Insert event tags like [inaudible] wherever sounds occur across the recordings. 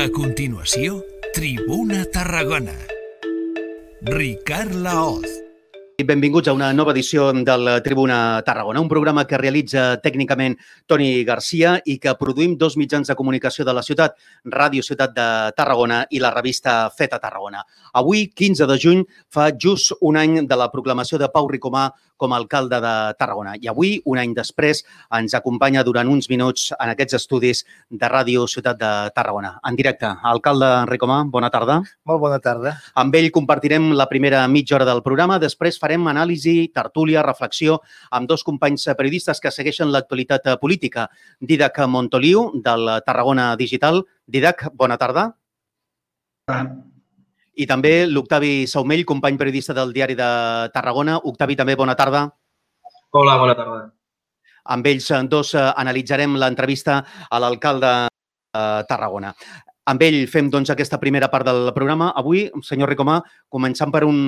A continuació, Tribuna Tarragona. Ricard Laoz. Benvinguts a una nova edició del Tribuna Tarragona, un programa que realitza tècnicament Toni Garcia i que produïm dos mitjans de comunicació de la ciutat, Ràdio Ciutat de Tarragona i la revista Feta Tarragona. Avui, 15 de juny, fa just un any de la proclamació de Pau Ricomà com a alcalde de Tarragona. I avui, un any després, ens acompanya durant uns minuts en aquests estudis de Ràdio Ciutat de Tarragona. En directe, alcalde Ricomà, bona tarda. Molt bona tarda. Amb ell compartirem la primera mitja hora del programa, després farem anàlisi, tertúlia, reflexió amb dos companys periodistes que segueixen l'actualitat política. Didac Montoliu, del Tarragona Digital. Didac, bona tarda. Ah. I també l'Octavi Saumell, company periodista del Diari de Tarragona. Octavi, també bona tarda. Hola, bona tarda. Amb ells dos eh, analitzarem l'entrevista a l'alcalde de Tarragona. Amb ell fem doncs, aquesta primera part del programa. Avui, senyor Ricomà, començant per un,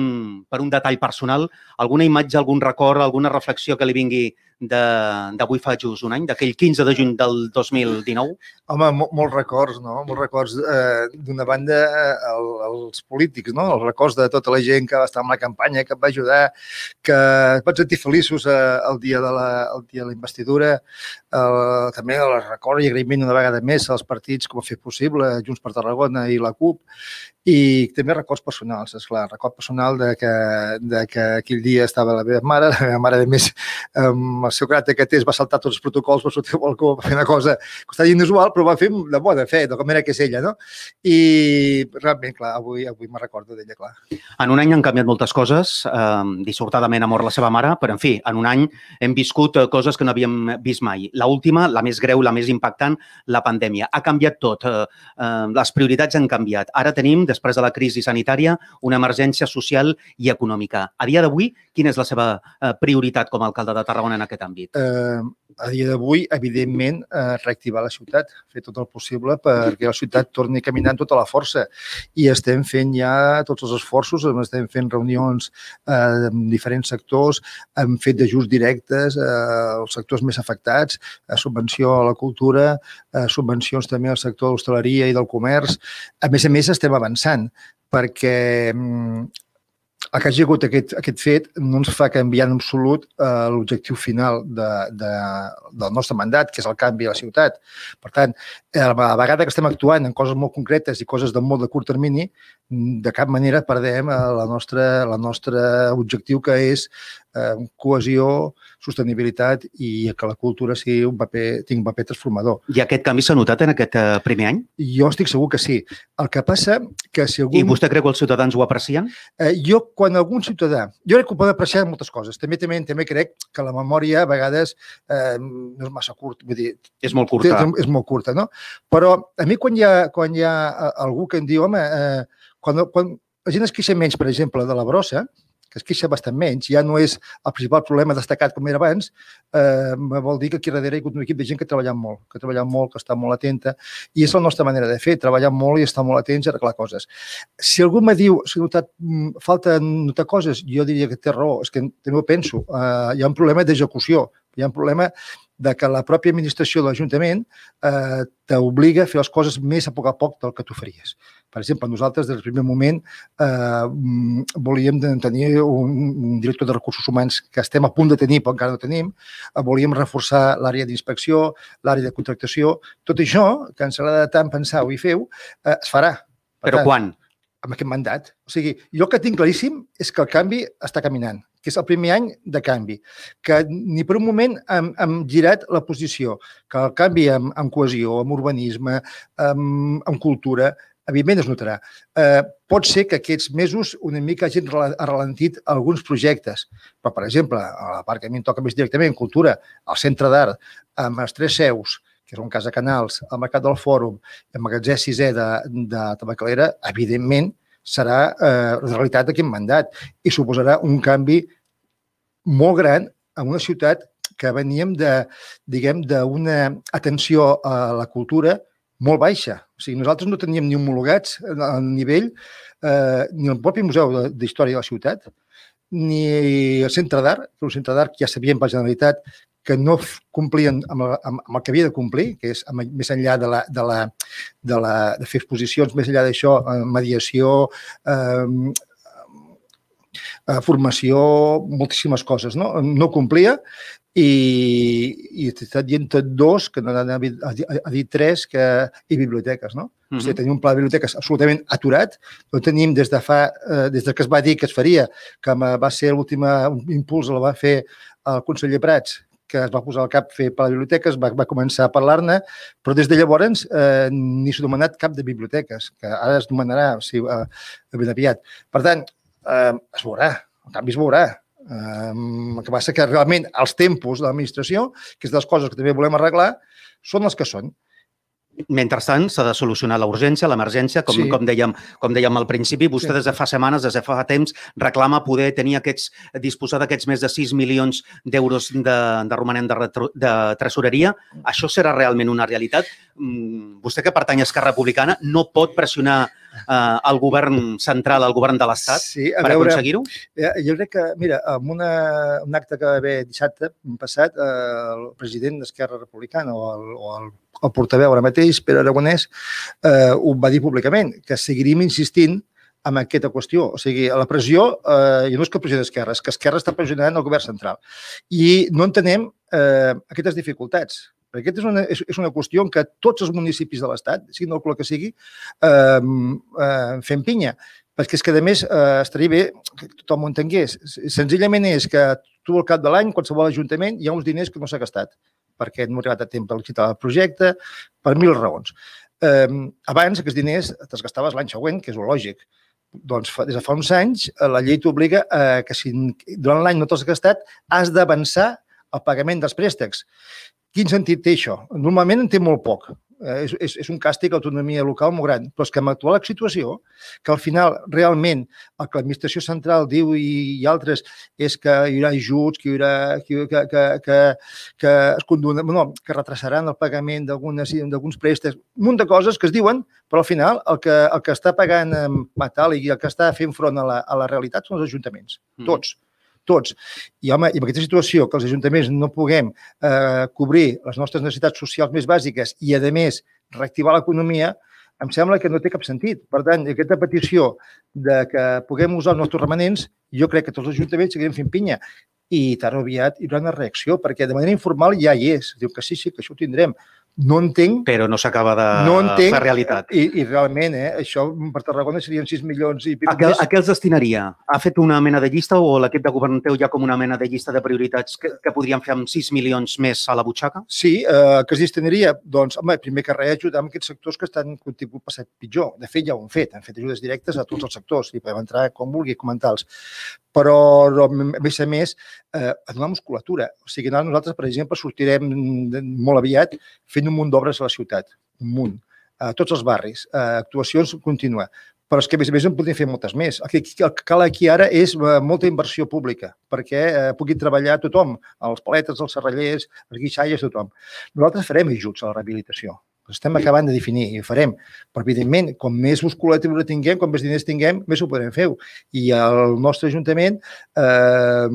per un detall personal, alguna imatge, algun record, alguna reflexió que li vingui d'avui fa just un any, d'aquell 15 de juny del 2019? Home, mol, molts records, no? Molts records. Eh, D'una banda, eh, el, els polítics, no? Els records de tota la gent que va estar en la campanya, que et va ajudar, que et vaig sentir feliços eh, el dia de la, el dia de la investidura. Eh, també el record i agraïment una vegada més als partits que ho fer possible, Junts per Tarragona i la CUP, i també records personals, és clar, record personal de que, de que aquell dia estava la meva mare, la meva mare, a més, amb caràcter que té, es va saltar tots els protocols, va sortir al balcó, va fer una cosa està inusual, però va fer de bona fe, de com era que és ella, no? I realment, clar, avui, avui me recordo d'ella, clar. En un any han canviat moltes coses, eh, dissortadament ha mort la seva mare, però, en fi, en un any hem viscut eh, coses que no havíem vist mai. La última, la més greu, la més impactant, la pandèmia. Ha canviat tot, eh, eh, les prioritats han canviat. Ara tenim, després de la crisi sanitària, una emergència social i econòmica. A dia d'avui, quina és la seva eh, prioritat com a alcalde de Tarragona en aquest àmbit? Eh, a dia d'avui, evidentment, eh, reactivar la ciutat, fer tot el possible perquè la ciutat torni a caminar amb tota la força. I estem fent ja tots els esforços, estem fent reunions eh, amb diferents sectors, hem fet d'ajuts directes eh, als sectors més afectats, eh, subvenció a la cultura, eh, subvencions també al sector de l'hostaleria i del comerç. A més a més, estem avançant perquè mm, que hagi hagut aquest, aquest fet no ens fa canviar en absolut eh, l'objectiu final de, de, del nostre mandat, que és el canvi a la ciutat. Per tant, a la vegada que estem actuant en coses molt concretes i coses de molt de curt termini, de cap manera perdem eh, la nostra, la nostra objectiu, que és eh, cohesió, sostenibilitat i que la cultura sigui un paper, tingui un paper transformador. I aquest canvi s'ha notat en aquest eh, primer any? Jo estic segur que sí. El que passa que si algun... I vostè creu que els ciutadans ho aprecien? Eh, jo, quan algun ciutadà... Jo crec que ho pot apreciar moltes coses. També, també, també crec que la memòria a vegades eh, no és massa curta. Vull dir, és molt curta. És, és molt curta, no? Però a mi quan hi ha, quan hi ha eh, algú que em diu, home, eh, quan, quan la gent es queixa menys, per exemple, de la brossa, que es queixa bastant menys, ja no és el principal problema destacat com era abans, eh, vol dir que aquí darrere hi ha un equip de gent que ha treballat molt, que ha treballat molt, que està molt atenta, i és la nostra manera de fer, treballar molt i estar molt atents a arreglar coses. Si algú me diu, si notat, mm, falta notar coses, jo diria que té raó, és que també ho penso, eh, hi ha un problema d'execució, hi ha un problema de que la pròpia administració de l'Ajuntament eh, t'obliga a fer les coses més a poc a poc del que tu faries. Per exemple, nosaltres, des del primer moment, eh, volíem tenir un, un director de recursos humans que estem a punt de tenir, però encara no tenim. Eh, volíem reforçar l'àrea d'inspecció, l'àrea de contractació. Tot això, que ens agrada tant pensar i feu, eh, es farà. Per Però tant, quan? Amb aquest mandat. O sigui, jo el que tinc claríssim és que el canvi està caminant que és el primer any de canvi, que ni per un moment hem, hem girat la posició, que el canvi amb, amb cohesió, amb urbanisme, amb, amb cultura, evidentment es notarà. Eh, pot ser que aquests mesos una mica hagin ralentit alguns projectes, però, per exemple, a la part que a mi em toca més directament, cultura, al centre d'art, amb els tres seus, que és un cas de canals, al Mercat del Fòrum el magatzè sisè de, de Tabacalera, evidentment serà eh, la realitat d'aquest mandat i suposarà un canvi molt gran en una ciutat que veníem de, diguem, d'una atenció a la cultura molt baixa. O sigui, nosaltres no teníem ni homologats a nivell, eh, ni el propi Museu d'Història de la Ciutat, ni el Centre d'Art, que un centre d'art ja sabíem per la Generalitat que no complien amb, el- amb, amb el que havia de complir, que és amb, més enllà de, la, de, la, de, la, de fer exposicions, més enllà d'això, eh, mediació, eh, eh, formació, moltíssimes coses, no? No complia i, i t'està dient tot dos, que no n'ha dit, ha dit- tres, que, i biblioteques, no? Mhm. O sigui, tenim un pla de biblioteques absolutament aturat, no tenim des de fa, eh, des de que es va dir que es faria, que va ser l'últim impuls, el va fer el conseller Prats, que es va posar al cap fer pla de biblioteques, va, va començar a parlar-ne, però des de llavors eh, ni s'ha nomenat cap de biblioteques, que ara es nomenarà o sigui, eh, ben aviat. Per tant, eh, es veurà, el canvi es veurà. Eh, el que passa que realment els tempos de l'administració, que és de les coses que també volem arreglar, són els que són. Mentrestant, s'ha de solucionar la urgència, l'emergència, com, Sí. com, dèiem, com dèiem al principi. Vostè Sí. des de fa setmanes, des de fa temps, reclama poder tenir aquests, disposar d'aquests més de 6 milions d'euros de, de romanent de, retro, de tresoreria. Això serà realment una realitat? Mm, Vostè, que pertany a Esquerra Republicana, no pot pressionar eh, el govern central, el govern de l'Estat, Sí, a per aconseguir-ho? Eh, Jo crec que, mira, en una, un acte que va haver dissabte passat, eh, el president d'Esquerra Republicana o el, o el, el portaveu ara mateix, Pere Aragonès, eh, ho va dir públicament, que seguiríem insistint en aquesta qüestió. O sigui, la pressió, eh, i no és que pressió d'Esquerra, és que Esquerra està pressionant el govern central. I no entenem eh, aquestes dificultats. Perquè aquesta és una, és, és una qüestió en què tots els municipis de l'Estat, siguin el color que sigui, eh, eh, fem pinya perquè és que, a més, eh, estaria bé que tothom ho entengués. Senzillament és que tu al cap de l'any, qualsevol ajuntament, hi ha uns diners que no s'ha gastat perquè no ha arribat a temps de licitar el projecte, per mil raons. Eh, abans, aquests diners te'ls gastaves l'any següent, que és el lògic. Doncs fa, des de fa uns anys eh, la llei t'obliga a que si durant l'any no t'has gastat, has d'avançar el pagament dels préstecs. Quin sentit té això? Normalment en té molt poc. Eh, és, és, és un càstig a l'autonomia local molt gran, però és que amb l'actual situació, que al final realment el que l'administració central diu i, i altres és que hi haurà ajuts, que, hi haurà, que, que, que, que, que, es condona, no, que retrasaran el pagament d'alguns préstecs, un munt de coses que es diuen, però al final el que, el que està pagant en metàl·lic i el que està fent front a la, a la realitat són els ajuntaments, Mm. tots. Tots. I, home, i amb aquesta situació que els ajuntaments no puguem eh, cobrir les nostres necessitats socials més bàsiques i, a més, reactivar l'economia, em sembla que no té cap sentit. Per tant, aquesta petició de que puguem usar els nostres remanents, jo crec que tots els ajuntaments seguirem fent pinya i tard o aviat hi haurà una reacció, perquè de manera informal ja hi és. Diu que sí, sí, que això ho tindrem. No entenc Però no s'acaba de no entenc, fer realitat. I, i realment, eh, això per Tarragona serien 6 milions i A què, a què els destinaria? Ha fet una mena de llista o l'equip de govern teu ja com una mena de llista de prioritats que, que podríem fer amb 6 milions més a la butxaca? Sí, eh, que es destinaria? Doncs, home, primer que res, ajudar amb aquests sectors que estan contingut passat pitjor. De fet, ja ho han fet. Han fet ajudes directes a tots els sectors i podem entrar com vulgui, comentar-los. Però, a més a més, eh, a donar musculatura. O sigui, nosaltres, per exemple, sortirem molt aviat fent un munt d'obres a la ciutat. Un munt. A tots els barris. Actuacions contínua. Però és que, a més a més, en podem fer moltes més. El que cal aquí ara és eh, molta inversió pública perquè eh, pugui treballar tothom, els paletes, els serrallers, els guixalles, tothom. Nosaltres farem ajuts a la rehabilitació. Estem acabant de definir i ho farem. Però, evidentment, com més musculatura tinguem, com més diners tinguem, més ho podrem fer. I el nostre Ajuntament, eh, el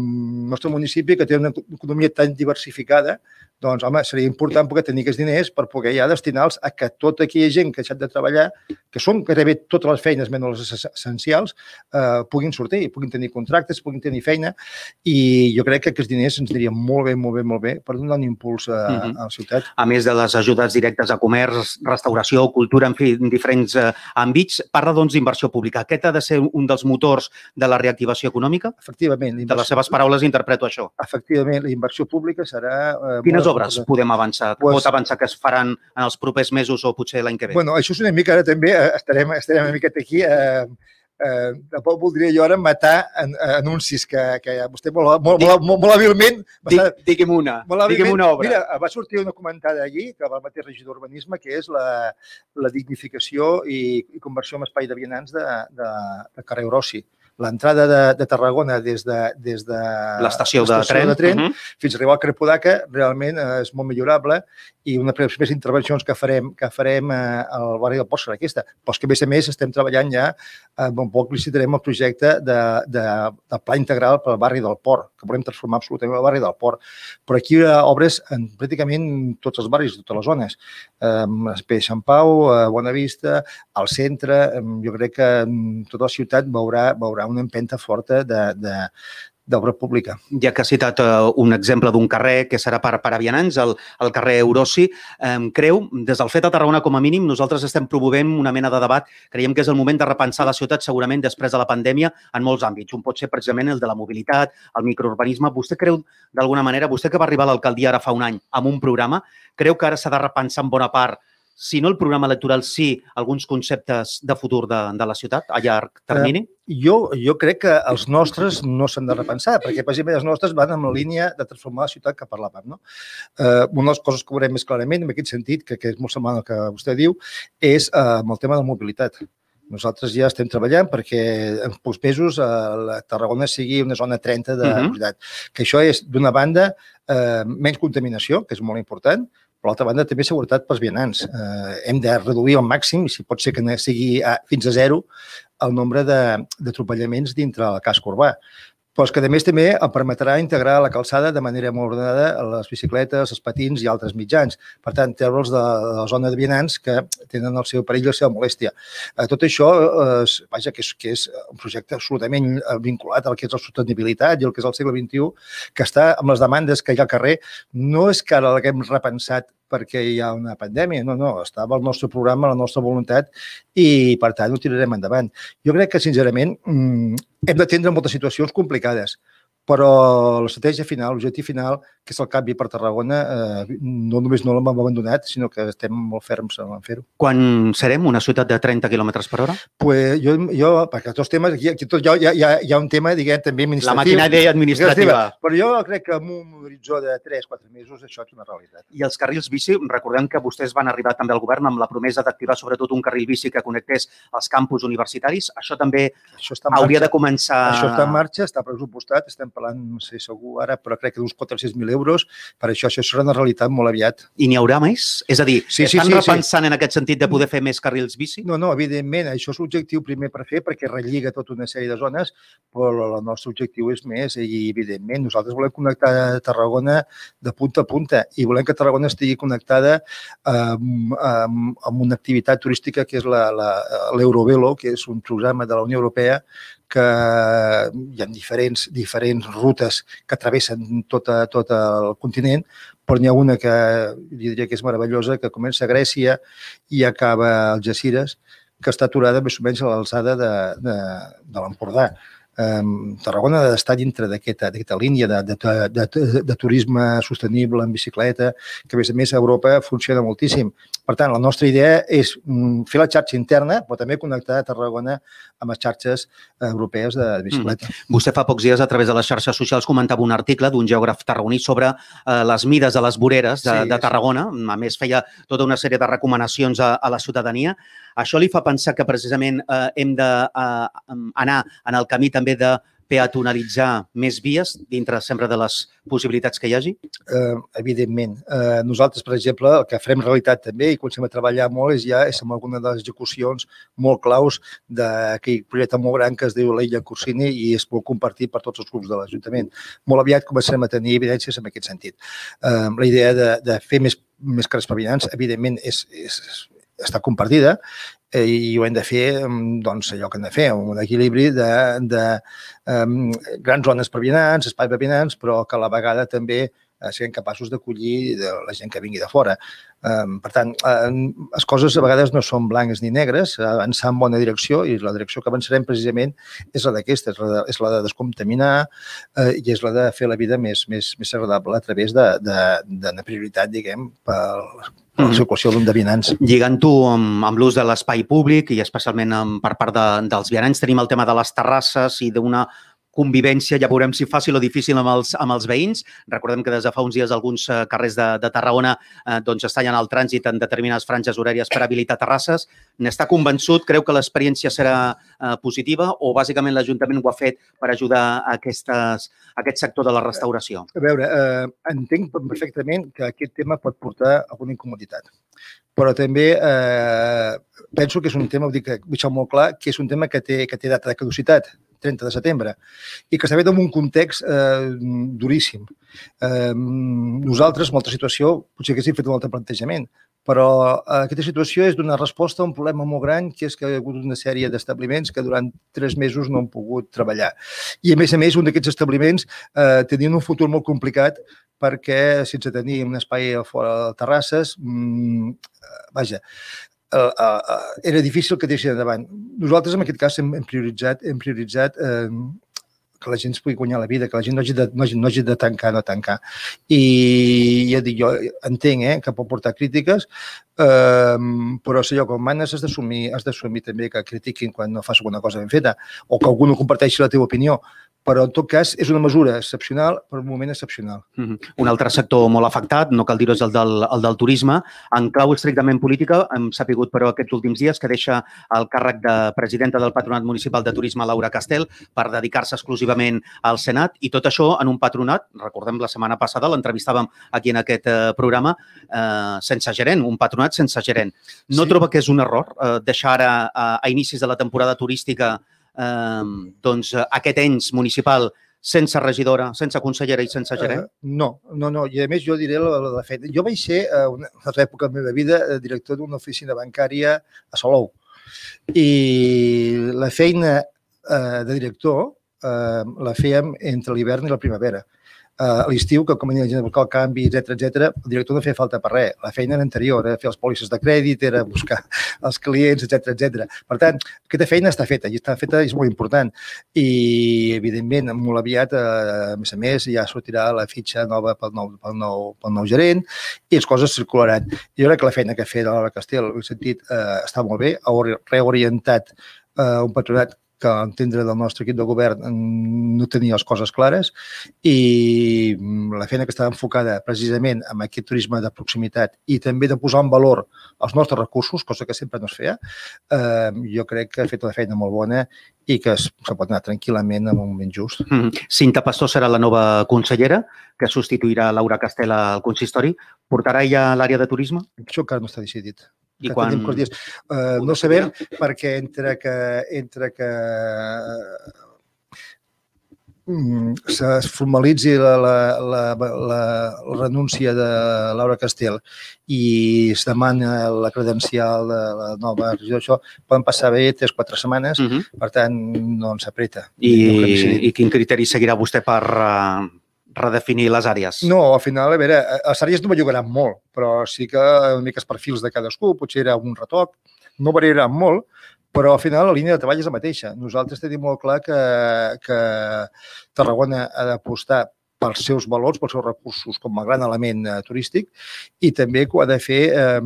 nostre municipi, que té una economia tan diversificada, doncs, home, seria important poder tenir aquests diners per poder ja destinar-los a que tota aquella gent que ha deixat de treballar, que són gairebé totes les feines menys les essencials, eh, puguin sortir, puguin tenir contractes, puguin tenir feina i jo crec que aquests diners ens dirien molt bé, molt bé, molt bé per donar un impuls a, Mhm. a la ciutat. A més de les ajudes directes a comerç, restauració, cultura, en fi, en diferents eh, àmbits, parla doncs d'inversió pública. Aquest ha de ser un dels motors de la reactivació econòmica? Efectivament, De les seves paraules interpreto això. efectivament, la inversió pública serà... Eh, Quines obres podem avançar? Pues- Pot avançar que es faran en els propers mesos o potser l'any que ve? Bueno, això és una mica, ara també eh, estarem, estarem una miqueta aquí, eh, eh, tampoc voldria jo ara matar en, eh, anuncis que, que vostè molt, molt, molt, molt, molt hàbilment va estar- Di- Digui'm una, Molt hàbilment, digui'm una obra. Mira, va sortir una comentada allí, que va el mateix regidor d'Urbanisme, que és la, la dignificació i, i conversió en espai de vianants de, de, de carrer Grossi. L'entrada de, de Tarragona des de, des de L'estació de tren. de tren Mhm. fins a arribar al carrer Podaca realment eh, és molt millorable i una de les primeres intervencions que farem, que farem eh, al barri del Port serà aquesta. Però és que, a més a més, estem treballant ja, eh, un poc licitarem el projecte de, de, de pla integral pel barri del Port, que volem transformar absolutament el barri del Port. Però aquí hi ha obres en pràcticament tots els barris, totes les zones. Eh, Espè Sant Pau, eh, Bonavista, al centre, eh, jo crec que tota la ciutat veurà, veurà una empenta forta de, de, d'obra pública. Ja que ha citat uh, un exemple d'un carrer que serà per, per a vianants, el, el carrer Eurosi, eh, creu, des del fet a Tarragona com a mínim, nosaltres estem promovent una mena de debat. Creiem que és el moment de repensar la ciutat segurament després de la pandèmia en molts àmbits. Un pot ser precisament el de la mobilitat, el microurbanisme. Vostè creu, d'alguna manera, vostè que va arribar a l'alcaldia ara fa un any amb un programa, creu que ara s'ha de repensar en bona part si no el programa electoral, sí alguns conceptes de futur de, de la ciutat a llarg termini? Jo, jo crec que els nostres no s'han de repensar, perquè precisament els nostres van en la línia de transformar la ciutat que parlàvem. No? Eh, una de les coses que veurem més clarament, en aquest sentit, que, que és molt semblant al que vostè diu, és eh, amb el tema de la mobilitat. Nosaltres ja estem treballant perquè en pocs mesos eh, la Tarragona sigui una zona 30 de Mhm. mobilitat. Que això és, d'una banda, eh, menys contaminació, que és molt important, per l'altra banda, també seguretat pels vianants. Eh, hem de reduir al màxim, si pot ser que sigui a, fins a zero, el nombre d'atropellaments dintre el casc urbà. Però és que, a més, també el permetrà integrar la calçada de manera molt ordenada a les bicicletes, els patins i altres mitjans. Per tant, treure'ls de, de la zona de vianants que tenen el seu perill i la seva molèstia. Eh, tot això, eh, és- vaja, que és, que és un projecte absolutament eh, vinculat al que és la sostenibilitat i el que és el segle XXI, que està amb les demandes que hi ha al carrer. No és que ara l'haguem repensat perquè hi ha una pandèmia, no, no, estava al nostre programa, la nostra voluntat i, per tant, ho tirarem endavant. Jo crec que, sincerament, mm, hem d'atendre moltes situacions complicades, però l'estratègia final, l'objectiu final, que és el canvi per Tarragona, eh, no només no l'hem abandonat, sinó que estem molt ferms en fer-ho. Quan serem una ciutat de 30 km per hora? Pues jo, jo, perquè tots temes, aquí, aquí tot, hi, ha, hi, ha, hi ha un tema, diguem, també La administratiu. maquinària administrativa. Però jo crec que amb un horitzó de 3-4 mesos això és una realitat. I els carrils bici, recordem que vostès van arribar també al govern amb la promesa d'activar sobretot un carril bici que connectés els campus universitaris. Això també Això està en hauria marxa. de començar... Això està en marxa, està pressupostat, estem parlant, no sé segur ara, però crec que d'uns 400.000 euros. Per això això serà una realitat molt aviat. I n'hi haurà més? És a dir, Sí, sí, estan sí, sí. repensant en aquest sentit de poder fer més carrils bici? No, no, evidentment, això és l'objectiu primer per fer, perquè relliga tota una sèrie de zones, però el nostre objectiu és més i, evidentment, nosaltres volem connectar Tarragona de punta a punta i volem que Tarragona estigui connectada amb, amb, amb una activitat turística que és l'Eurovelo, que és un programa de la Unió Europea que hi ha diferents, diferents rutes que travessen tot, a, tot el continent, però n'hi ha una que diria que és meravellosa, que comença a Grècia i acaba a Algeciras, que està aturada més o menys a l'alçada de, de, de l'Empordà. Tarragona ha d'estar dintre d'aquesta línia de, de, de, de, de turisme sostenible en bicicleta, que a més a més a Europa funciona moltíssim. Per tant, la nostra idea és mm, fer la xarxa interna, però també connectar Tarragona amb les xarxes eh, europees de, bicicleta. Vostè fa pocs dies a través de les xarxes socials comentava un article d'un geògraf tarragoní sobre eh, les mides de les voreres de, Sí, de. Tarragona. A més, feia tota una sèrie de recomanacions a, a la ciutadania. Això li fa pensar que precisament eh, hem d'anar en el camí també de peatonalitzar més vies dintre sempre de les possibilitats que hi hagi? eh, evidentment. Eh, nosaltres, per exemple, el que farem realitat també i comencem a treballar molt és ja és amb alguna de les execucions molt claus d'aquell projecte molt gran que es diu l'Illa Corsini i es pot compartir per tots els grups de l'Ajuntament. Molt aviat començarem a tenir evidències en aquest sentit. Eh, la idea de, de fer més, més carrers pavillants, evidentment, és, és, està compartida eh, i ho hem de fer doncs, allò que hem de fer, un equilibri de, de um, grans zones per vianants, espais per vianants, però que a la vegada també eh, siguem capaços d'acollir de la gent que vingui de fora. Um, per tant, eh, les coses a vegades no són blanques ni negres, avançar en bona direcció i la direcció que avançarem precisament és la d'aquesta, és, la de, és la de descontaminar eh, i és la de fer la vida més, més, més agradable a través d'una de, de, de prioritat, diguem, per la Mhm. circulació de vianants. Lligant-ho amb, amb l'ús de l'espai públic i especialment amb, per part de, dels vianants, tenim el tema de les terrasses i d'una convivència, ja veurem si fàcil o difícil amb els, amb els veïns. Recordem que des de fa uns dies alguns eh, carrers de, de Tarragona eh, doncs es tallen el trànsit en determinades franges horàries per habilitar terrasses. N'està convençut? Creu que l'experiència serà eh, positiva o bàsicament l'Ajuntament ho ha fet per ajudar a, aquestes, a aquest sector de la restauració? A veure, eh, entenc perfectament que aquest tema pot portar alguna incomoditat però també eh, penso que és un tema, ho dic, deixar molt clar, que és un tema que té, que té data de caducitat. 30 de setembre, i que està fet en un context eh, duríssim. Eh, nosaltres, en altra situació, potser haguéssim fet un altre plantejament, però eh, aquesta situació és donar resposta a un problema molt gran, que és que hi ha hagut una sèrie d'establiments que durant tres mesos no han pogut treballar. I, a més a més, un d'aquests establiments eh, tenien un futur molt complicat perquè sense tenir un espai fora de terrasses, mmm, vaja, uh, uh, era difícil que deixi endavant. Nosaltres, en aquest cas, hem, hem prioritzat, hem prioritzat eh, que la gent es pugui guanyar la vida, que la gent no hagi de, no hagi, no hagi de tancar, no tancar. I ja dic, jo entenc eh, que pot portar crítiques, eh, però si allò com manes has d'assumir has d'assumir també que critiquin quan no fas alguna cosa ben feta o que algú no comparteixi la teva opinió però en tot cas és una mesura excepcional per un moment excepcional. Mm -hmm. Un altre sector molt afectat, no cal dir-ho, és el del, el del turisme. En clau estrictament política, hem sapigut però aquests últims dies que deixa el càrrec de presidenta del Patronat Municipal de Turisme, Laura Castel, per dedicar-se exclusivament al Senat i tot això en un patronat, recordem la setmana passada, l'entrevistàvem aquí en aquest eh, programa, eh, sense gerent, un patronat sense gerent. No sí. troba que és un error eh, deixar ara a, a inicis de la temporada turística eh, doncs, aquest ens municipal sense regidora, sense consellera i sense gerent? Uh, no, no, no. I a més jo diré la, la, la feina. Jo vaig ser, a una altra època de la meva vida, eh, director d'una oficina bancària a Salou. I la feina eh, de director eh, la fèiem entre l'hivern i la primavera a l'estiu, que com a gent buscar el canvi, etc etc, el director no feia falta per res. La feina era anterior, era fer els pòlisses de crèdit, era buscar [laughs] els clients, etc etc. Per tant, aquesta feina està feta i està feta i és molt important. I, evidentment, molt aviat, eh, a més a més, ja sortirà la fitxa nova pel nou, pel nou, pel nou gerent i les coses circularan. Jo crec que la feina que ha fet Laura Castell, en sentit, eh, està molt bé, ha reorientat eh, un patronat que entendre del nostre equip de govern no tenia les coses clares i la feina que estava enfocada precisament amb aquest turisme de proximitat i també de posar en valor els nostres recursos, cosa que sempre no es feia, eh, jo crec que ha fet una feina molt bona i que es, se pot anar tranquil·lament en un moment just. Mm -hmm. Cinta Pastor serà la nova consellera que substituirà Laura Castella al consistori. Portarà ja l'àrea de turisme? Això encara no està decidit. I quan... Tenim dies. Uh, no sabem perquè entre que, entre que mm, es formalitzi la, la, la, la, la renúncia de Laura Castell i es demana la credencial de la nova regió, això poden passar bé 3-4 setmanes, uh -huh. per tant, no ens apreta. I, no I quin criteri seguirà vostè per, uh, redefinir les àrees? No, al final, a veure, les àrees no bellugaran molt, però sí que una mica els perfils de cadascú, potser era un retoc, no variaran molt, però al final la línia de treball és la mateixa. Nosaltres tenim molt clar que, que Tarragona ha d'apostar pels seus valors, pels seus recursos com a gran element eh, turístic i també que ho ha de fer eh,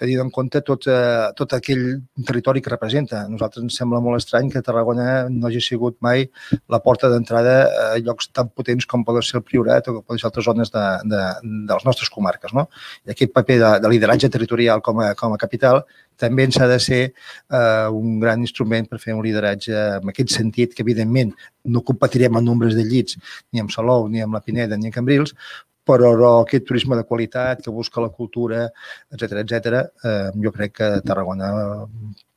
tenint en compte tot, eh, tot aquell territori que representa. A nosaltres ens sembla molt estrany que Tarragona no hagi sigut mai la porta d'entrada a llocs tan potents com poden ser el Priorat o que poden ser altres zones de, de, de les nostres comarques. No? I aquest paper de, de lideratge territorial com a, com a capital també ens ha de ser eh, un gran instrument per fer un lideratge en aquest sentit, que evidentment no competirem en nombres de llits ni amb Salou, ni amb la Pineda, ni amb Cambrils, però aquest turisme de qualitat que busca la cultura, etc etc, eh, jo crec que Tarragona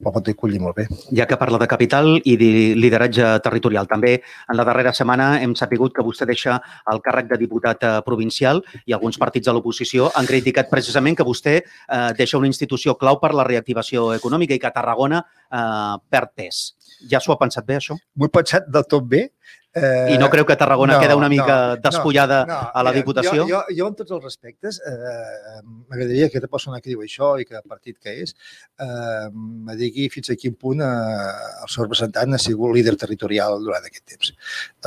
ho pot acollir molt bé. Ja que parla de capital i de lideratge territorial, també en la darrera setmana hem sapigut que vostè deixa el càrrec de diputat eh, provincial i alguns partits de l'oposició han criticat precisament que vostè eh, deixa una institució clau per la reactivació econòmica i que Tarragona eh, perd pes. Ja s'ho ha pensat bé, això? M'ho he pensat del tot bé. Eh, I no creu que Tarragona no, queda una mica no, despullada no, no, a la Diputació? Jo, jo, jo, en tots els respectes, eh, m'agradaria que aquesta persona que diu això i que partit que és, eh, me digui fins a quin punt eh, el seu representant ha sigut líder territorial durant aquest temps.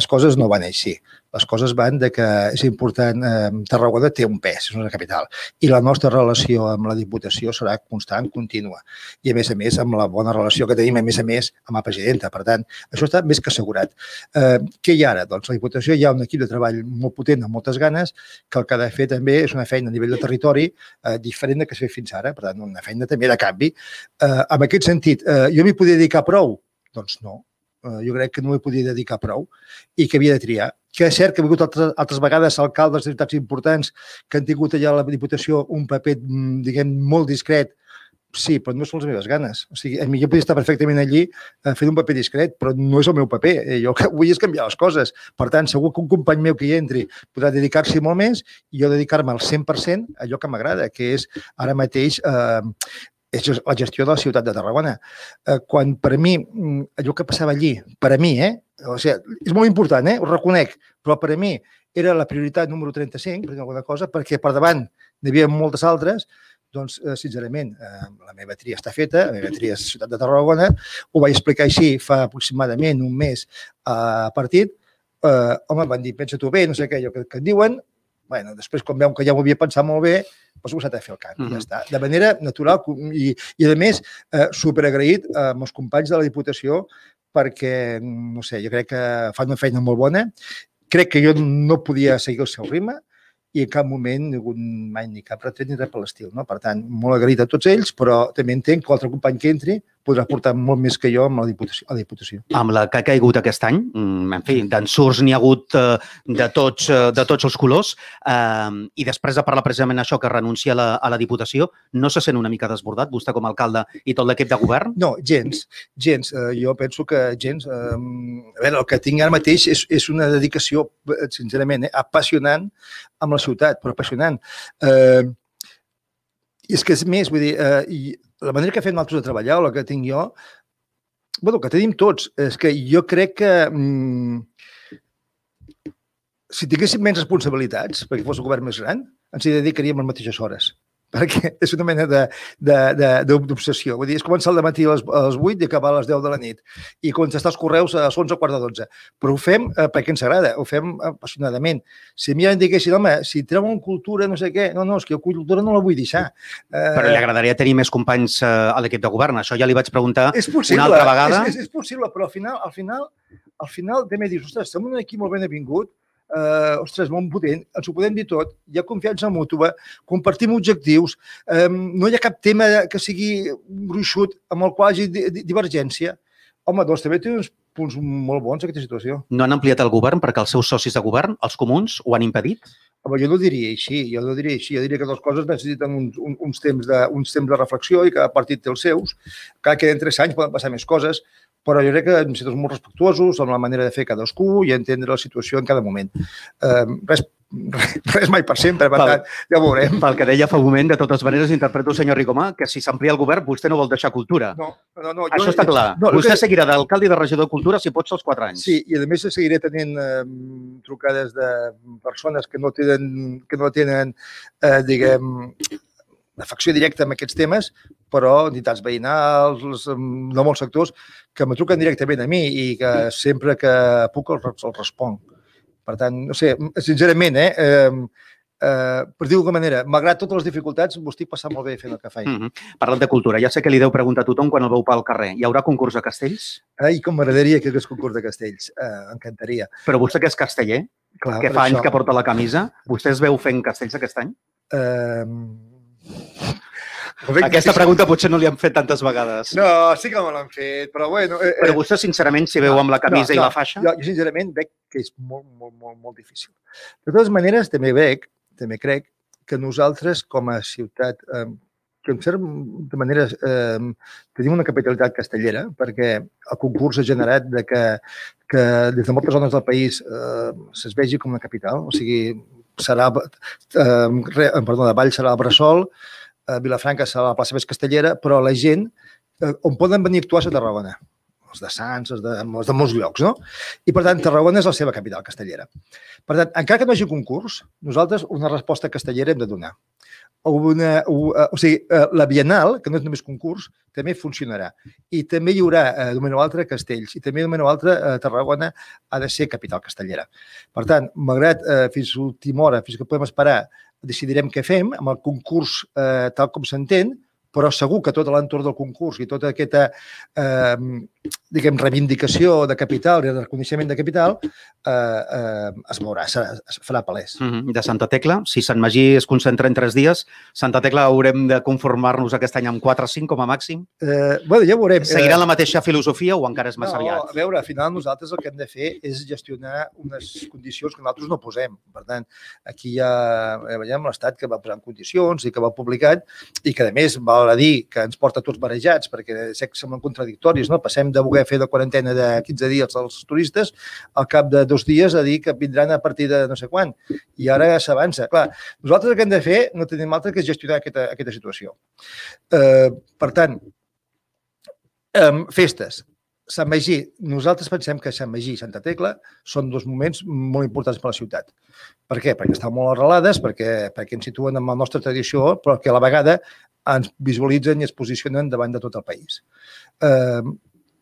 Les coses no van així. Les coses van de que és important, eh, Tarragona té un pes, és una capital, i la nostra relació amb la Diputació serà constant, contínua, i a més a més amb la bona relació que tenim, a més a més, amb la presidenta. Per tant, això està més que assegurat. Eh, què hi ha ara? Doncs la Diputació hi ha un equip de treball molt potent, amb moltes ganes, que el que ha de fer també és una feina a nivell de territori eh, diferent de que s'ha fet fins ara, per tant, una feina també de canvi. Eh, en aquest sentit, eh, jo m'hi podia dedicar prou? Doncs no, eh, jo crec que no m'hi podia dedicar prou i que havia de triar que és cert que ha hagut altres, altres vegades alcaldes de ciutats importants que han tingut allà a la Diputació un paper, mm, diguem, molt discret, Sí, però no són les meves ganes. O sigui, a mi jo podria estar perfectament allí eh, fent un paper discret, però no és el meu paper. Eh, jo que vull és canviar les coses. Per tant, segur que un company meu que hi entri podrà dedicar-s'hi molt més i jo dedicar-me al 100% a allò que m'agrada, que és ara mateix eh, és la gestió de la ciutat de Tarragona. Eh, quan per mi, mm, allò que passava allí, per a mi, eh, o sigui, és molt important, eh? ho reconec, però per a mi era la prioritat número 35, per alguna cosa, perquè per davant n'hi havia moltes altres, doncs, eh, sincerament, eh, la meva tria està feta, la meva tria és Ciutat de Tarragona, ho vaig explicar així fa aproximadament un mes a partit, eh, home, van dir, pensa tu bé, no sé què, allò que, que et diuen, bueno, després quan veuen que ja ho havia pensat molt bé, doncs ho a fer el canvi, mm -hmm. ja està. De manera natural i, i a més, eh, superagraït eh, amb els companys de la Diputació perquè, no sé, jo crec que fan una feina molt bona. Crec que jo no podia seguir el seu ritme i en cap moment ni hagut mai ni cap retret ni res per l'estil. No? Per tant, molt agraït a tots ells, però també entenc que l'altre company que entri podrà portar molt més que jo amb la Diputació. A la Diputació. Amb la que ha caigut aquest any, mm, en fi, d'ensurts n'hi ha hagut eh, de tots, eh, de tots els colors, eh, i després de parlar precisament això, que renuncia a la, a la Diputació, no se sent una mica desbordat, vostè com a alcalde i tot l'equip de govern? No, gens, gens. Eh, jo penso que gens. Eh, a veure, el que tinc ara mateix és, és una dedicació, sincerament, eh, apassionant amb la ciutat, però apassionant. Eh, i és que és més, vull dir, eh, i la manera que fem nosaltres de treballar, o la que tinc jo, bueno, que tenim tots, és que jo crec que mm, si tinguéssim menys responsabilitats, perquè fos un govern més gran, ens hi dedicaríem les mateixes hores [laughs] perquè és una mena d'obsessió. Vull dir, és començar al matí a les, a les 8 i acabar a les 10 de la nit. I contestar els correus a les 11 o quart de 12. Però ho fem eh, perquè ens agrada, ho fem apassionadament. Si a mi em diguessin, home, si treuen cultura, no sé què, no, no, és que jo cultura no la vull deixar. Eh... Però li agradaria tenir més companys eh, a l'equip de govern. Això ja li vaig preguntar és possible, una altra vegada. És, és, és possible, però al final, al final, al final també dius, ostres, en un equip molt ben avingut, eh, ostres, molt potent, ens ho podem dir tot, hi ha confiança mútua, compartim objectius, eh, no hi ha cap tema que sigui gruixut amb el qual hi hagi divergència. Home, doncs també té uns punts molt bons aquesta situació. No han ampliat el govern perquè els seus socis de govern, els comuns, ho han impedit? Home, jo no diria així, jo no diria així. Jo diria que les coses necessiten uns, uns, temps, de, uns temps de reflexió i cada partit té els seus. Cada que en tres anys poden passar més coses, però jo crec que hem estat molt respectuosos amb la manera de fer cadascú i entendre la situació en cada moment. Eh, res, [laughs] res mai per sempre, per pel, tant, ja ho veurem. Pel que deia fa un moment, de totes maneres, interpreto, senyor Ricomà, que si s'amplia el govern, vostè no vol deixar cultura. No, no, no. Això jo, està clar. No, vostè que... seguirà d'alcalde i de regidor de cultura si pot ser els quatre anys. Sí, i a més seguiré tenint eh, trucades de persones que no tenen, que no tenen eh, diguem, afecció directa amb aquests temes, però entitats veïnals, de molts sectors, que me truquen directament a mi i que sempre que puc els, els responc. Per tant, no sé, sincerament, eh, eh, eh, per dir-ho manera, malgrat totes les dificultats, m'ho estic passant molt bé fent el que faig. Mm -hmm. Parlant de cultura, ja sé que li deu preguntar a tothom quan el veu pel carrer. Hi haurà concurs de castells? Ai, com m'agradaria que hi hagués concurs de castells. Eh, encantaria. Però vostè que és casteller, Clar, que fa anys això... que porta la camisa, vostè es veu fent castells aquest any? Eh, aquesta pregunta potser no li han fet tantes vegades. No, sí que me l'han fet, però bueno... Eh, però vostè, sincerament, si veu amb la camisa no, no, i la faixa... Jo, jo, sincerament, veig que és molt, molt, molt, molt difícil. De totes maneres, també veig, també crec, que nosaltres, com a ciutat, eh, que en certa manera eh, tenim una capitalitat castellera, perquè el concurs ha generat de que, que des de moltes zones del país eh, se'ns vegi com una capital, o sigui, serà, eh, perdó, de Vall serà el Bressol, a Vilafranca serà la plaça més castellera, però la gent, eh, on poden venir a actuar a Tarragona els de Sants, els de, els de molts llocs, no? I, per tant, Tarragona és la seva capital castellera. Per tant, encara que no hi hagi concurs, nosaltres una resposta castellera hem de donar. Una, o, eh, o sigui, eh, la Bienal, que no és només concurs, també funcionarà. I també hi haurà, eh, d'un o altre, castells. I també, d'un o altre, eh, Tarragona ha de ser capital castellera. Per tant, malgrat eh, fins a l'última hora, fins que podem esperar, decidirem què fem amb el concurs eh, tal com s'entén, però segur que tot l'entorn del concurs i tota aquesta eh, diguem, reivindicació de capital i de reconeixement de capital eh, eh, es veurà, serà, es farà palès. Mm -hmm. De Santa Tecla, si Sant Magí es concentra en tres dies, Santa Tecla haurem de conformar-nos aquest any amb 4 o 5 com a màxim? Eh, bueno, ja veurem. Seguirà la mateixa filosofia o encara és massa no, aviat? A veure, al final nosaltres el que hem de fer és gestionar unes condicions que nosaltres no posem. Per tant, aquí ja veiem l'Estat que va posar en condicions i que va publicat i que, a més, va val a dir que ens porta tots barejats, perquè sé que semblen contradictoris, no? Passem de voler fer de quarantena de 15 dies als turistes al cap de dos dies a dir que vindran a partir de no sé quan. I ara s'avança. Clar, nosaltres el que hem de fer no tenim altre que gestionar aquesta, aquesta situació. Eh, per tant, eh, festes. Sant Magí, nosaltres pensem que Sant Magí i Santa Tecla són dos moments molt importants per a la ciutat. Per què? Perquè estan molt arrelades, perquè, perquè ens situen en la nostra tradició, però que a la vegada ens visualitzen i es posicionen davant de tot el país. Eh,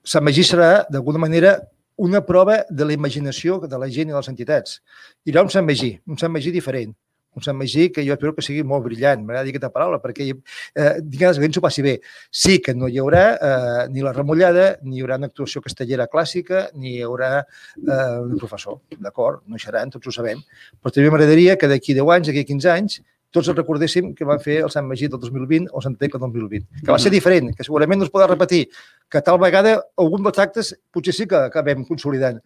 Sant Magí serà, d'alguna manera, una prova de la imaginació de la gent i de les entitats. Hi haurà un Sant Magí, un Sant Magí diferent, un Sant Magí que jo espero que sigui molt brillant, m'agrada dir aquesta paraula, perquè eh, que ens ho passi bé. Sí que no hi haurà eh, ni la remullada, ni hi haurà una actuació castellera clàssica, ni hi haurà eh, un professor, d'acord? No hi seran, tots ho sabem. Però també m'agradaria que d'aquí 10 anys, d'aquí 15 anys, tots el recordéssim que van fer el Sant Magí del 2020 o Sant Tecla del 2020, que va ser diferent, que segurament no es podrà repetir, que tal vegada algun dels actes potser sí que acabem consolidant,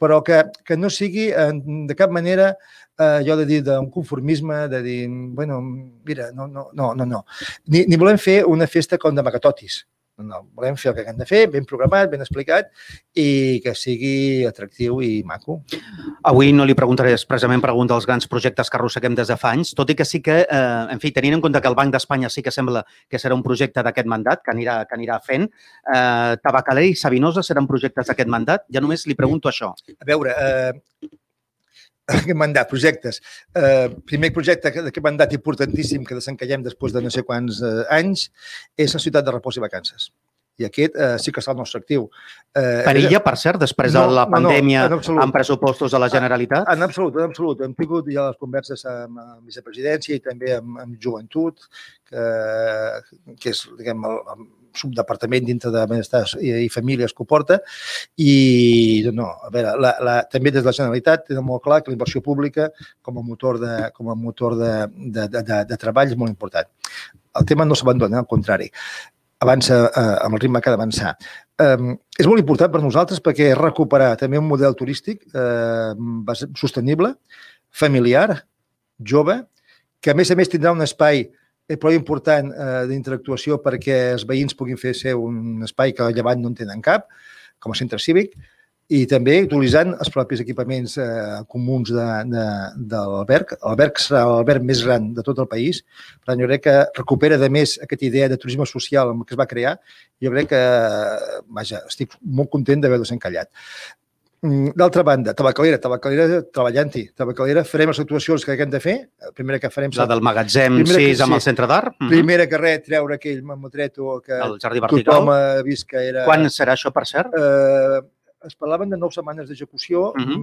però que, que no sigui de cap manera eh, jo de dir d'un conformisme, de dir, bueno, mira, no, no, no, no, no. Ni, ni volem fer una festa com de Macatotis, no, no, volem fer el que hem de fer, ben programat, ben explicat i que sigui atractiu i maco. Avui no li preguntaré expressament per algun dels grans projectes que arrosseguem des de fa anys, tot i que sí que, eh, en fi, tenint en compte que el Banc d'Espanya sí que sembla que serà un projecte d'aquest mandat, que anirà, que anirà fent, eh, Tabacaler i Sabinosa seran projectes d'aquest mandat? Ja només li pregunto això. A veure, eh, aquest mandat, projectes. Eh, primer projecte d'aquest mandat importantíssim que desencallem després de no sé quants eh, anys és la ciutat de repòs i vacances. I aquest eh, sí que està al nostre actiu. Eh, Perilla, per cert, després no, de la pandèmia no, no, amb pressupostos de la Generalitat? En, en absolut, en absolut. Hem tingut ja les converses amb, amb vicepresidència i també amb, amb joventut, que, que és, diguem, el, el subdepartament dintre de Benestar i, Famílies que ho porta i no, a veure, la, la, també des de la Generalitat tenen molt clar que la inversió pública com a motor de, com a motor de, de, de, de, de treball és molt important. El tema no s'abandona, al contrari avança eh, amb el ritme que ha d'avançar. Eh, és molt important per nosaltres perquè recuperar també un model turístic eh, sostenible, familiar, jove, que a més a més tindrà un espai prou important eh, d'interactuació perquè els veïns puguin fer ser un espai que llevant no en tenen cap, com a centre cívic, i també utilitzant els propis equipaments eh, comuns de, de, de l'alberg. L'alberg serà l'alberg més gran de tot el país. Per tant, jo crec que recupera, de més, aquesta idea de turisme social que es va crear. Jo crec que, vaja, estic molt content d'haver-lo encallat. Mm, d'altra banda, tabacalera, tabacalera treballant-hi. Tabacalera, farem les actuacions que haguem de fer. La primera que farem... La del magatzem 6 que, amb sí, el centre d'art. Mm -hmm. Primera que res, treure aquell mamotreto que el jardí vertical. tothom ha vist que era... Quan serà això, per cert? Eh, es parlaven de nou setmanes d'execució. Uh -huh.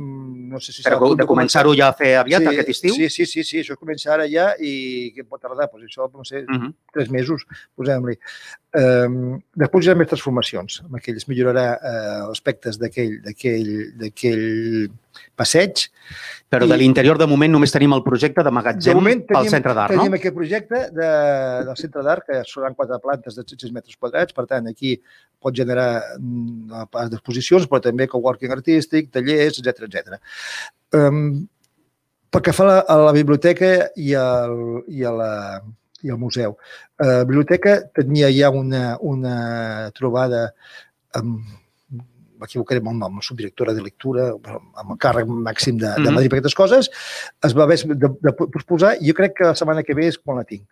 No sé si Però de començar-ho ja a fer aviat, sí, aquest estiu? Sí, sí, sí, sí, això comença ara ja i que pot tardar, doncs això, no sé, uh -huh. tres mesos, posem-li. Um, després hi ha més transformacions, amb aquells millorarà uh, aspectes d'aquell passeig. Però I, de l'interior, de moment, només tenim el projecte de magatzem de moment, tenim, pel centre d'art, no? Tenim aquest projecte de, del centre d'art, que seran quatre plantes de 6 metres quadrats, per tant, aquí pot generar mm, pas d'exposicions, però també coworking artístic, tallers, etc etc. Um, pel que fa a la, a la biblioteca i, al, i, a la, i al museu. Uh, la biblioteca tenia ja una, una trobada amb m'equivocaré amb el nom, subdirectora de lectura, amb el càrrec màxim de, de mm-hmm. Madrid per aquestes coses, es va haver de, de posposar i jo crec que la setmana que ve és quan la tinc.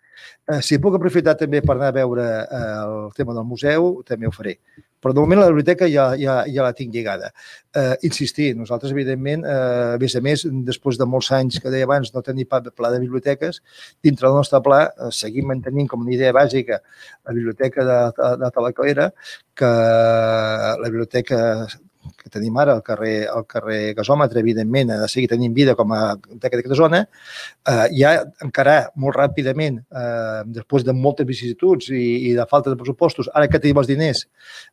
Eh, si puc aprofitar també per anar a veure eh, el tema del museu, també ho faré Però de moment la biblioteca ja, ja, ja la tinc lligada. Eh, insistir, nosaltres, evidentment, eh, a més a més, després de molts anys que deia abans no tenir pla de biblioteques, dintre del nostre pla eh, seguim mantenint com una idea bàsica la biblioteca de, de, de Talacalera, que la biblioteca que tenim ara al carrer, al carrer Gasòmetre, evidentment, ha de seguir tenint vida com a d'aquesta zona, eh, ja encarar molt ràpidament, eh, després de moltes vicissituds i, i de falta de pressupostos, ara que tenim els diners,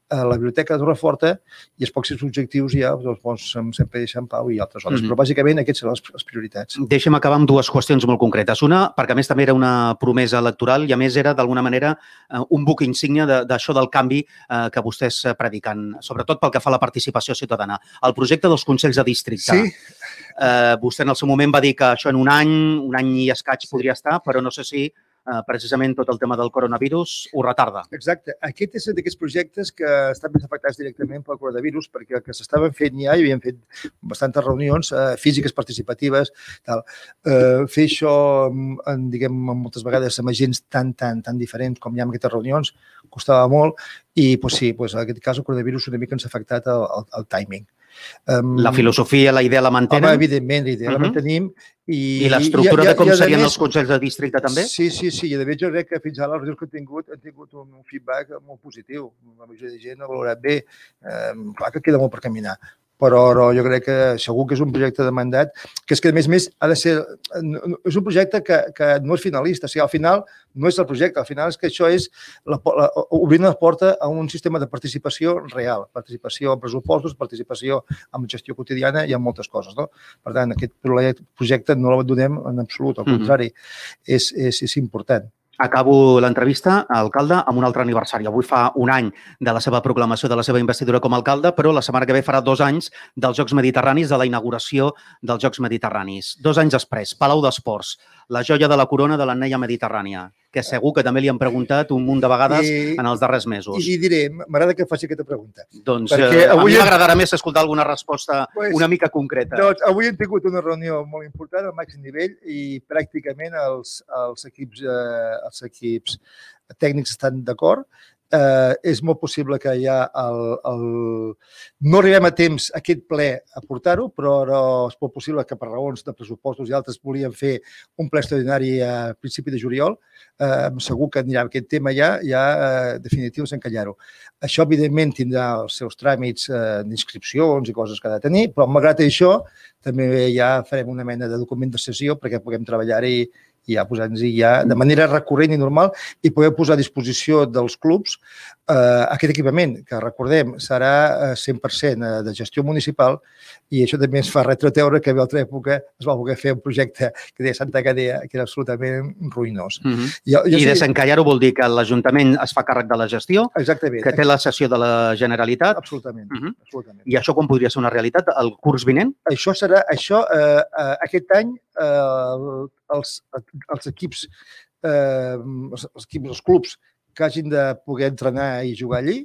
eh, la Biblioteca de Torreforta i els pocs objectius ja doncs, doncs, sempre de Sant Pau i altres zones. Mm -hmm. Però bàsicament aquests són les, les prioritats. Deixem acabar amb dues qüestions molt concretes. Una, perquè a més també era una promesa electoral i a més era d'alguna manera eh, un buc insígnia d'això de, del canvi eh, que vostès prediquen, sobretot pel que fa a la participació ciutadana. El projecte dels Consells de Districte. Sí. Eh, vostè en el seu moment va dir que això en un any, un any i escaig podria estar, però no sé si eh, precisament tot el tema del coronavirus ho retarda. Exacte. Aquest és d'aquests projectes que estan més afectats directament pel coronavirus perquè el que s'estaven fent ja, hi havien fet bastantes reunions eh, físiques participatives, tal. Eh, fer això, en, diguem, moltes vegades amb agents tan, tan, tan diferents com hi ha en aquestes reunions, costava molt i, pues, sí, pues, en aquest cas el coronavirus una mica ens ha afectat el, el, el timing. Um, la filosofia, la idea la mantenen? Home, evidentment, la idea uh -huh. la mantenim. I, I l'estructura de com i, serien més, els consells de districte també? Sí, sí, sí. I de fet jo crec que fins ara els reunions que he tingut han tingut un, un feedback molt positiu. La majoria de gent ha valorat bé. Eh, clar que queda molt per caminar però, però jo crec que segur que és un projecte de mandat que és que, a més a més, ha de ser... És un projecte que, que no és finalista. O sigui, al final no és el projecte, al final és que això és la, la, obrir una porta a un sistema de participació real, participació en pressupostos, participació en gestió quotidiana i en moltes coses. No? Per tant, aquest projecte no l'abandonem en absolut, al mm-hmm. contrari, mm -hmm. és, és, és important. Acabo l'entrevista, alcalde, amb un altre aniversari. Avui fa un any de la seva proclamació de la seva investidura com a alcalde, però la setmana que ve farà dos anys dels Jocs Mediterranis, de la inauguració dels Jocs Mediterranis. Dos anys després, Palau d'Esports, la joia de la corona de l'anella mediterrània que segur que també li han preguntat un munt de vegades I, en els darrers mesos. I, i diré, m'agrada que faci aquesta pregunta. Doncs Perquè eh, avui a mi m'agradarà més escoltar alguna resposta pues, una mica concreta. Doncs avui hem tingut una reunió molt important al màxim nivell i pràcticament els, els, equips, eh, els equips tècnics estan d'acord eh, és molt possible que ja el, el... no arribem a temps aquest ple a portar-ho, però, però és molt possible que per raons de pressupostos i altres volien fer un ple extraordinari a principi de juliol. Eh, segur que anirà aquest tema ja, ja eh, definitiu s'encallar-ho. Això, evidentment, tindrà els seus tràmits eh, d'inscripcions i coses que ha de tenir, però malgrat això, també ja farem una mena de document de sessió perquè puguem treballar-hi i ja posar-nos ja de manera recurrent i normal i poder posar a disposició dels clubs eh, aquest equipament, que recordem serà 100% eh, de gestió municipal i això també ens fa retroteure que a altra època es va voler fer un projecte que deia Santa Gadea, que era absolutament ruïnós. Uh -huh. jo, jo I sé... desencallar-ho vol dir que l'Ajuntament es fa càrrec de la gestió, Exactament. que té la sessió de la Generalitat. Absolutament. Uh -huh. absolutament. I això quan podria ser una realitat? El curs vinent? Això serà, això, eh, eh, aquest any eh, els, els equips, eh, els, els equips, els clubs que hagin de poder entrenar i jugar allí,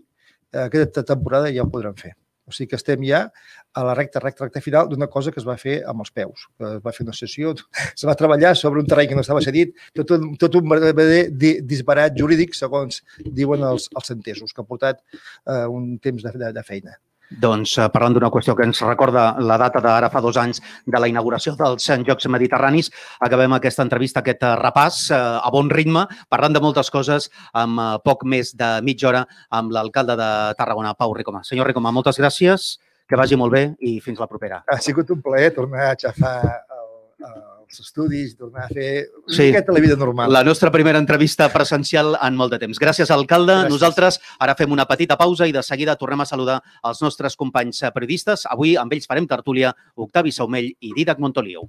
eh, aquesta temporada ja ho podran fer. O sigui que estem ja a la recta, recta, recta final d'una cosa que es va fer amb els peus. Es va fer una sessió, [laughs] se va treballar sobre un terreny que no estava cedit, tot un, tot un verdader disbarat jurídic, segons diuen els, els entesos, que ha portat eh, un temps de, de, de feina. Doncs eh, parlant d'una qüestió que ens recorda la data d'ara fa dos anys de la inauguració dels Jocs Mediterranis, acabem aquesta entrevista, aquest eh, repàs eh, a bon ritme, parlant de moltes coses amb poc més de mitja hora amb l'alcalde de Tarragona, Pau Ricoma. Senyor Ricoma, moltes gràcies, que vagi molt bé i fins la propera. Ha sigut un plaer tornar a xafar el, el els estudis, tornar a fer una sí, miqueta la vida normal. La nostra primera entrevista presencial en molt de temps. Gràcies, alcalde. Gràcies. Nosaltres ara fem una petita pausa i de seguida tornem a saludar els nostres companys periodistes. Avui amb ells farem tertúlia Octavi Saumell i Didac Montoliu.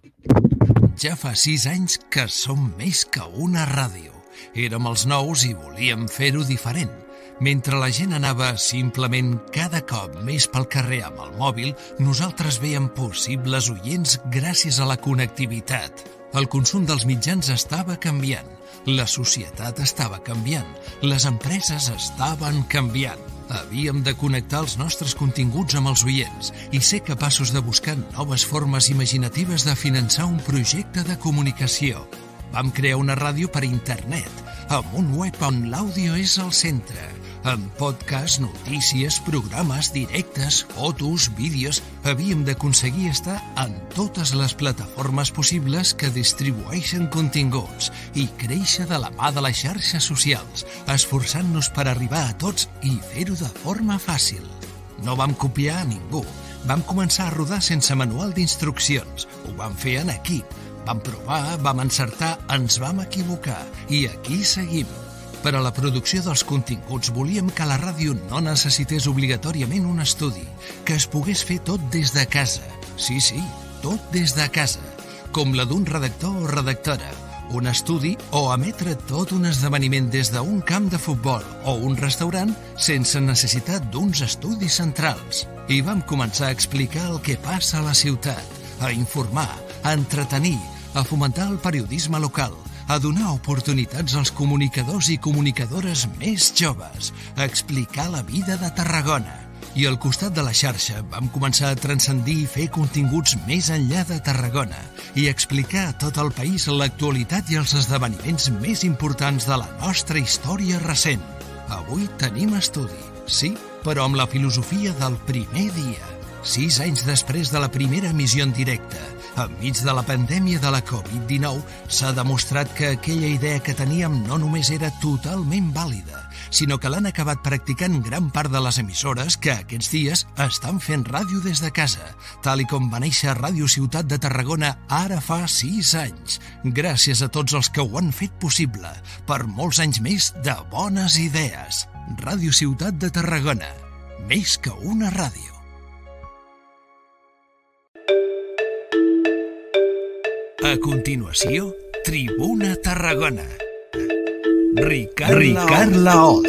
Ja fa sis anys que som més que una ràdio. Érem els nous i volíem fer-ho diferent mentre la gent anava simplement cada cop més pel carrer amb el mòbil, nosaltres veiem possibles oients gràcies a la connectivitat. El consum dels mitjans estava canviant, la societat estava canviant, les empreses estaven canviant. Havíem de connectar els nostres continguts amb els oients i ser capaços de buscar noves formes imaginatives de finançar un projecte de comunicació. Vam crear una ràdio per internet, amb un web on l'àudio és al centre, amb podcast, notícies, programes, directes, fotos, vídeos... Havíem d'aconseguir estar en totes les plataformes possibles que distribueixen continguts i créixer de la mà de les xarxes socials, esforçant-nos per arribar a tots i fer-ho de forma fàcil. No vam copiar a ningú. Vam començar a rodar sense manual d'instruccions. Ho vam fer en equip. Vam provar, vam encertar, ens vam equivocar i aquí seguim. Per a la producció dels continguts volíem que la ràdio no necessités obligatòriament un estudi, que es pogués fer tot des de casa. Sí, sí, tot des de casa, com la d'un redactor o redactora, un estudi o emetre tot un esdeveniment des d'un camp de futbol o un restaurant sense necessitat d'uns estudis centrals. I vam començar a explicar el que passa a la ciutat, a informar, a entretenir, a fomentar el periodisme local, a donar oportunitats als comunicadors i comunicadores més joves, a explicar la vida de Tarragona. I al costat de la xarxa vam començar a transcendir i fer continguts més enllà de Tarragona i explicar a tot el país l'actualitat i els esdeveniments més importants de la nostra història recent. Avui tenim estudi, sí, però amb la filosofia del primer dia. Sis anys després de la primera emissió en directe, enmig de la pandèmia de la Covid-19, s'ha demostrat que aquella idea que teníem no només era totalment vàlida, sinó que l'han acabat practicant gran part de les emissores que aquests dies estan fent ràdio des de casa, tal i com va néixer Ràdio Ciutat de Tarragona ara fa sis anys. Gràcies a tots els que ho han fet possible, per molts anys més de bones idees. Ràdio Ciutat de Tarragona, més que una ràdio. A continuació, Tribuna Tarragona. Ricard, Ricard Laoz.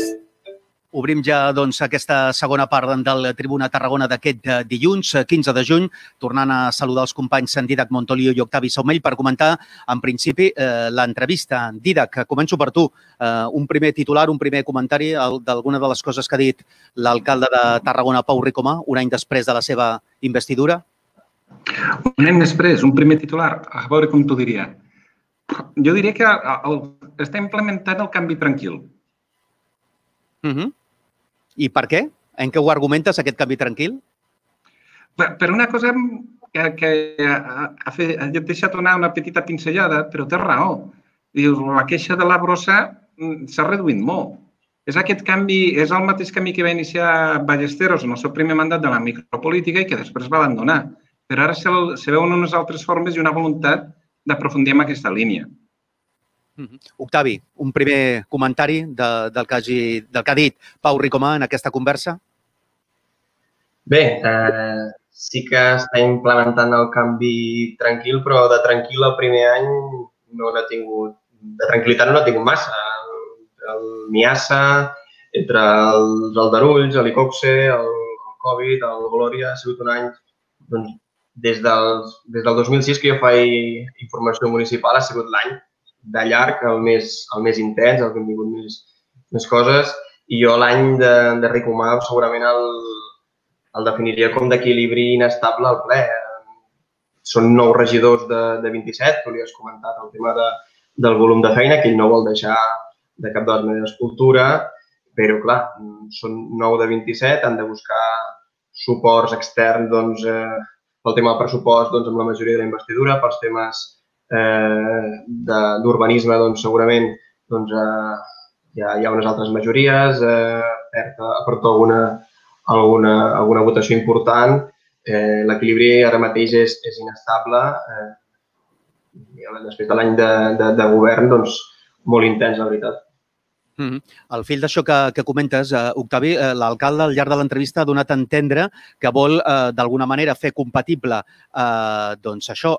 Obrim ja doncs, aquesta segona part del Tribuna Tarragona d'aquest eh, dilluns, 15 de juny, tornant a saludar els companys en Didac Montoliu i Octavi Saumell per comentar, en principi, eh, l'entrevista. Didac, començo per tu. Eh, un primer titular, un primer comentari d'alguna de les coses que ha dit l'alcalde de Tarragona, Pau Ricomà, un any després de la seva investidura. Un any després, un primer titular, a veure com t'ho diria. Jo diria que el, està implementant el canvi tranquil. Uh -huh. I per què? En què ho argumentes, aquest canvi tranquil? Per, per una cosa que, que ha, ha, fet, ha deixat una, una petita pinzellada, però té raó. Dius, la queixa de la brossa mm, s'ha reduït molt. És aquest canvi, és el mateix camí que va iniciar Ballesteros en el seu primer mandat de la micropolítica i que després va abandonar però ara se, se veuen unes altres formes i una voluntat d'aprofundir en aquesta línia. Mm-hmm. Octavi, un primer comentari de, del, que hagi, del que ha dit Pau Ricomà en aquesta conversa? Bé, eh, sí que està implementant el canvi tranquil, però de tranquil el primer any no n'ha tingut, de tranquil·litat no n'ha tingut massa. El, el Miassa, entre els aldarulls, l'Icoxe, el, el Covid, el Glòria, ha sigut un any doncs, des, dels, des del 2006 que jo faig informació municipal ha sigut l'any de llarg el més, el més intens, el que hem tingut més, més coses, i jo l'any de, de Ricomà segurament el, el definiria com d'equilibri inestable al ple. Són nou regidors de, de 27, tu li has comentat el tema de, del volum de feina, que ell no vol deixar de cap de les maneres cultura, però clar, són nou de 27, han de buscar suports externs doncs, eh, pel tema del pressupost doncs, amb la majoria de la investidura, pels temes eh, d'urbanisme doncs, segurament doncs, eh, hi, ha, hi ha unes altres majories, eh, aporta alguna, alguna, alguna votació important. Eh, L'equilibri ara mateix és, és inestable. Eh, després de l'any de, de, de govern, doncs, molt intens, la veritat. Mm -hmm. Al fil d'això que, que comentes, eh, Octavi, eh, l'alcalde al llarg de l'entrevista ha donat a entendre que vol eh, d'alguna manera fer compatible eh, doncs això,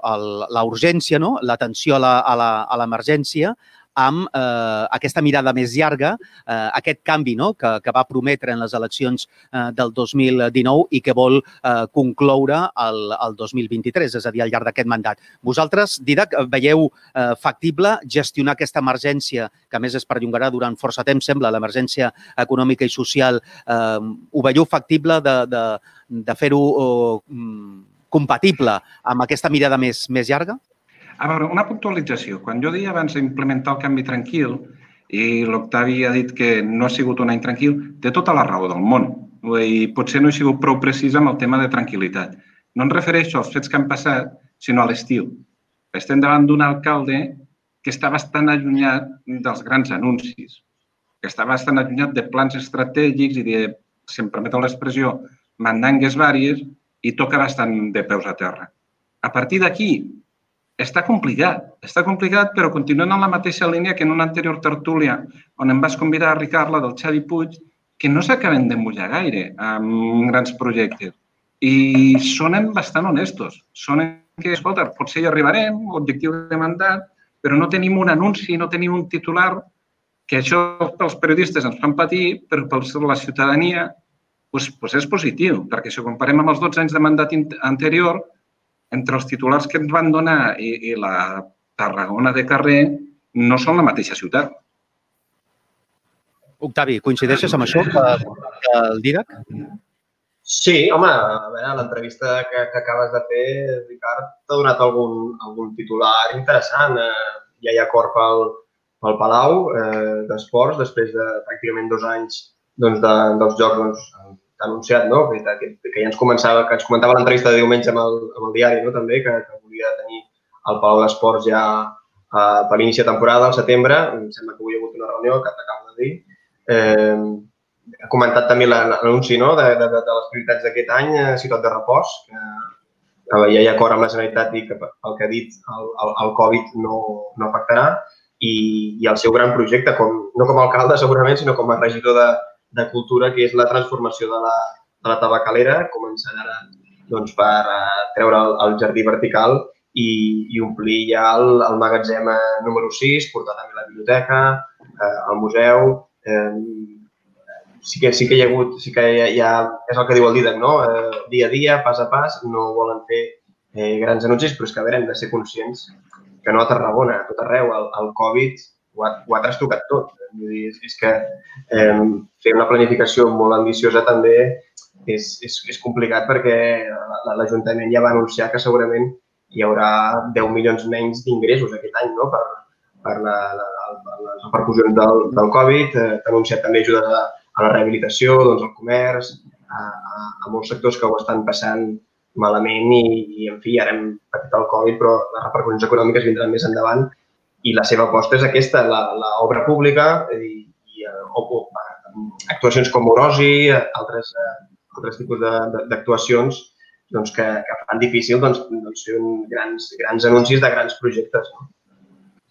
la urgència, no? l'atenció a l'emergència amb eh, aquesta mirada més llarga, eh, aquest canvi no? que, que va prometre en les eleccions eh, del 2019 i que vol eh, concloure el, el 2023, és a dir, al llarg d'aquest mandat. Vosaltres, Didac, veieu eh, factible gestionar aquesta emergència, que més es perllongarà durant força temps, sembla, l'emergència econòmica i social. Eh, ho veieu factible de, de, de fer-ho eh, compatible amb aquesta mirada més, més llarga? A veure, una puntualització. Quan jo deia abans implementar el canvi tranquil, i l'Octavi ha dit que no ha sigut un any tranquil, té tota la raó del món. I potser no he sigut prou precisa amb el tema de tranquil·litat. No em refereixo als fets que han passat, sinó a l'estiu. Estem davant d'un alcalde que està bastant allunyat dels grans anuncis, que està bastant allunyat de plans estratègics i de, si em permeteu l'expressió, mandangues vàries i toca bastant de peus a terra. A partir d'aquí, està complicat. Està complicat, però continuant en la mateixa línia que en una anterior tertúlia, on em vas convidar a Ricarla del Xavi Puig, que no s'acaben de mullar gaire amb grans projectes. I sonen bastant honestos. Sonen que, escolta, potser hi arribarem, objectiu de mandat, però no tenim un anunci, no tenim un titular, que això pels periodistes ens fan patir, però per la ciutadania doncs, doncs és positiu, perquè si ho comparem amb els 12 anys de mandat anterior, entre els titulars que ens van donar i, i la Tarragona de carrer no són la mateixa ciutat. Octavi, coincideixes amb això que, que el Didac? Sí, home, a veure, l'entrevista que, que acabes de fer, Ricard, t'ha donat algun, algun titular interessant. Eh, ja hi ha acord pel, pel Palau eh, d'Esports, després de pràcticament dos anys doncs, de, dels Jocs doncs, anunciat, no? que, que, que ja ens, començava, que ens comentava l'entrevista de diumenge amb el, amb el diari, no? també, que, que volia tenir el Palau d'Esports ja uh, per l'inici de temporada, al setembre. Em sembla que avui hi ha hagut una reunió, que t'acabo de dir. Eh, ha comentat també l'anunci no? de, de, de les prioritats d'aquest any, a Ciutat de Repòs, que, que ja hi ha acord amb la Generalitat i que el que ha dit el, el, el Covid no, no afectarà i, i el seu gran projecte, com, no com a alcalde segurament, sinó com a regidor de, de cultura, que és la transformació de la, de la tabacalera, començant ara doncs, per uh, treure el, el jardí vertical i, i omplir ja el, el magatzem eh, número 6, portar també la biblioteca, eh, el museu. Eh, sí que, sí que hi ha hagut, sí que hi ha és el que diu el Didac, no? Eh, dia a dia, pas a pas, no volen fer eh, grans anuncis, però és que a veure, hem de ser conscients que no a Tarragona, a tot arreu, el, el Covid ho ho ha trastocat tot. Vull dir, és que eh, fer una planificació molt ambiciosa també és, és, és complicat perquè l'Ajuntament ja va anunciar que segurament hi haurà 10 milions menys d'ingressos aquest any no? per, per la, la, la, les repercussions del, del Covid. Eh, ha anunciat també ajudes a, a la rehabilitació, doncs, al comerç, a, a, a molts sectors que ho estan passant malament i, i en fi, ara hem patit el Covid, però les repercussions econòmiques vindran més endavant i la seva aposta és aquesta, l'obra pública i, i eh, o, actuacions com Orosi, altres, eh, altres tipus d'actuacions doncs, que, que fan difícil doncs, doncs, fer un grans, grans anuncis de grans projectes. No?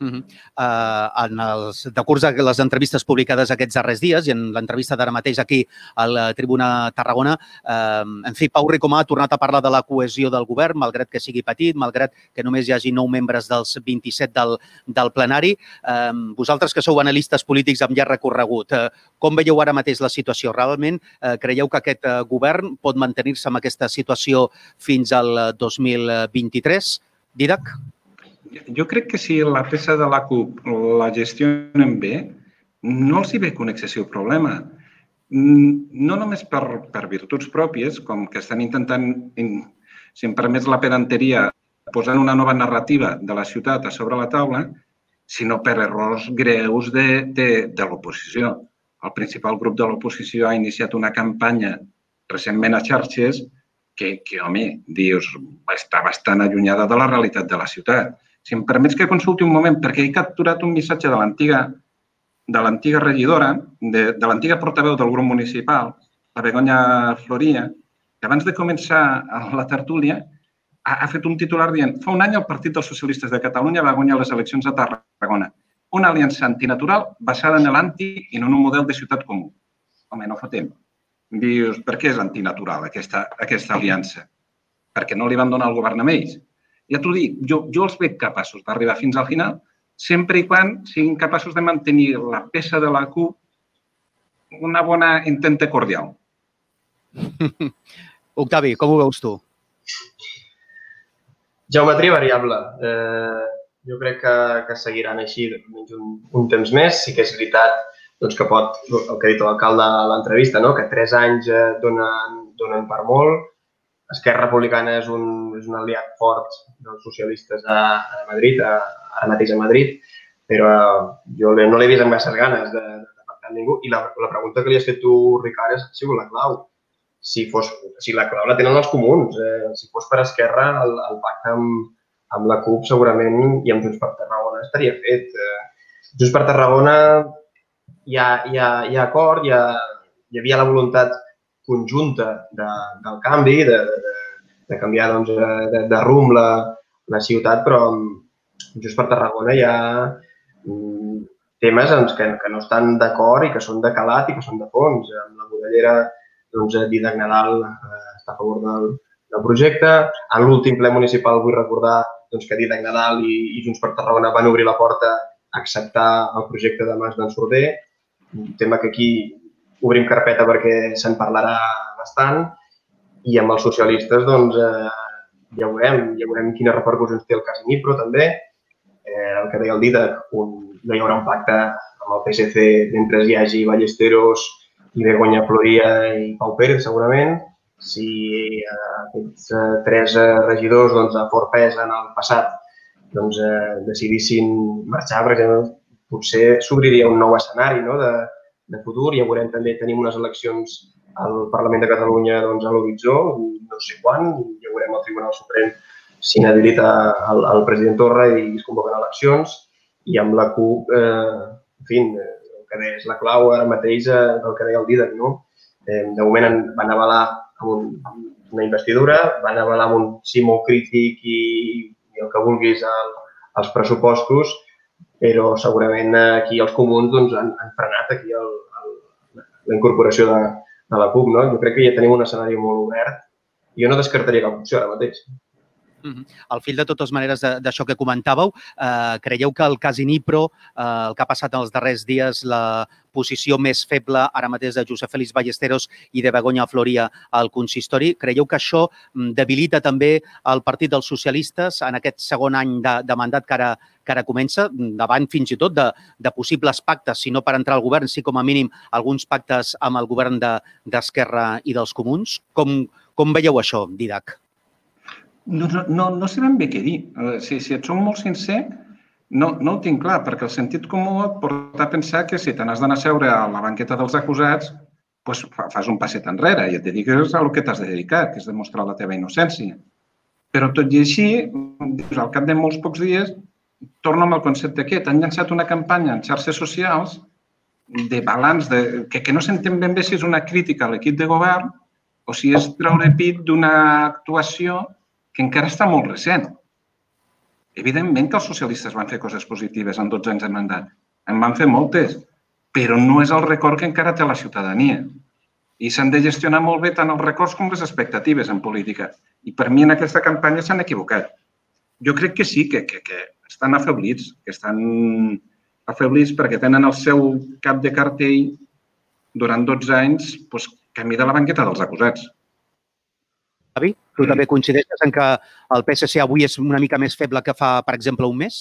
Uh -huh. uh, en els, de curs de les entrevistes publicades aquests darrers dies i en l'entrevista d'ara mateix aquí a la Tribuna Tarragona, uh, en fi, Pau Ricomà ha tornat a parlar de la cohesió del govern, malgrat que sigui petit, malgrat que només hi hagi nou membres dels 27 del, del plenari. Uh, vosaltres que sou analistes polítics amb llarg recorregut, uh, com veieu ara mateix la situació? Realment uh, creieu que aquest uh, govern pot mantenir-se amb aquesta situació fins al 2023? Didac? Jo crec que si la peça de la CUP la gestionen bé, no els hi veig un excessiu problema. No només per, per virtuts pròpies, com que estan intentant, si em permets la pedanteria, posant una nova narrativa de la ciutat a sobre la taula, sinó per errors greus de, de, de l'oposició. El principal grup de l'oposició ha iniciat una campanya recentment a xarxes que, que, home, dius, està bastant allunyada de la realitat de la ciutat. Si em permets que consulti un moment, perquè he capturat un missatge de l'antiga de l'antiga regidora, de, de l'antiga portaveu del grup municipal, la Begoña Floria, que abans de començar la tertúlia ha, ha fet un titular dient fa un any el Partit dels Socialistes de Catalunya va guanyar les eleccions a Tarragona. Una aliança antinatural basada en l'anti i en un model de ciutat comú. Home, no fotem. Dius, per què és antinatural aquesta, aquesta aliança? Perquè no li van donar el govern a ells ja t'ho dic, jo, jo els veig capaços d'arribar fins al final, sempre i quan siguin capaços de mantenir la peça de la CUP una bona intenta cordial. [laughs] Octavi, com ho veus tu? Geometria variable. Eh, jo crec que, que seguiran així menys un, un temps més. Sí que és veritat doncs, que pot, el que ha dit l'alcalde a l'entrevista, no? que tres anys eh, donen, donen per molt, Esquerra Republicana és un, és un aliat fort dels socialistes a, a Madrid, a, ara mateix a Madrid, però jo no l'he vist amb gaires ganes de, de pactar ningú. I la, la pregunta que li has fet tu, Ricard, és, sigut la clau. Si, fos, si la clau la tenen els comuns, eh, si fos per Esquerra, el, el pacte amb, amb la CUP segurament i amb Junts per Tarragona estaria fet. Eh, Junts per Tarragona hi ha, hi ha, hi ha acord, hi, ha, hi havia la voluntat conjunta de, del canvi, de, de, de canviar doncs, de, de rumb la, la ciutat, però just per Tarragona hi ha mm, temes doncs, que, que no estan d'acord i que són de calat i que són de fons. Amb la modellera, doncs, Didac Nadal eh, està a favor del, del projecte. En l'últim ple municipal vull recordar doncs, que Didac Nadal i, i Junts per Tarragona van obrir la porta a acceptar el projecte de Mas d'en Sorder, un tema que aquí obrim carpeta perquè se'n parlarà bastant, i amb els socialistes doncs, eh, ja veurem, ja veurem quines repercussions té el cas Nipro també, eh, el que deia el Didac, un, no hi haurà un pacte amb el PSC mentre hi hagi Ballesteros i Begoña Floria i Pau Pérez, segurament. Si eh, aquests eh, tres eh, regidors doncs, a fort pes en el passat doncs, eh, decidissin marxar, per exemple, potser s'obriria un nou escenari no? de, de futur. Ja veurem també, tenim unes eleccions al Parlament de Catalunya doncs, a l'horitzó, no sé quan, ja veurem al Tribunal Suprem si n'habilita el, el president Torra i es convoquen eleccions i amb la CUP, eh, en fi, el que és la clau ara mateix eh, del que deia el Didac, no? Eh, de moment en, van avalar amb un, una investidura, van avalar amb un sí molt crític i, i el que vulguis el, els pressupostos, però segurament aquí els comuns doncs, han, han frenat aquí el, el, la incorporació de, de la CUP. No? Jo crec que ja tenim un escenari molt obert. Jo no descartaria cap opció ara mateix. Al fil de totes maneres d'això que comentàveu, eh, creieu que el cas Inipro, eh, el que ha passat en els darrers dies, la posició més feble ara mateix de Josep Félix Ballesteros i de Begoña Floria al consistori, creieu que això mm, debilita també el Partit dels Socialistes en aquest segon any de, de mandat que ara, que ara comença, davant fins i tot de, de possibles pactes, si no per entrar al govern, sí com a mínim alguns pactes amb el govern d'Esquerra de, i dels comuns? Com, com veieu això, Didac? No, no, no, sé ben bé què dir. Si, si et som molt sincer, no, no ho tinc clar, perquè el sentit comú et porta a pensar que si te n'has d'anar a seure a la banqueta dels acusats, doncs fas un passet enrere i et dediques al que t'has de dedicar, que és demostrar la teva innocència. Però tot i així, dius, al cap de molts pocs dies, torno amb el concepte aquest. Han llançat una campanya en xarxes socials de balanç, de, que, que no s'entén ben bé si és una crítica a l'equip de govern o si és treure pit d'una actuació que encara està molt recent. Evidentment que els socialistes van fer coses positives en 12 anys de mandat. En van fer moltes, però no és el record que encara té la ciutadania. I s'han de gestionar molt bé tant els records com les expectatives en política. I per mi en aquesta campanya s'han equivocat. Jo crec que sí, que, que, que estan afeblits, que estan afeblits perquè tenen el seu cap de cartell durant 12 anys doncs, camí de la banqueta dels acusats. Avi, tu mm. també coincideixes en que el PSC avui és una mica més feble que fa, per exemple, un mes?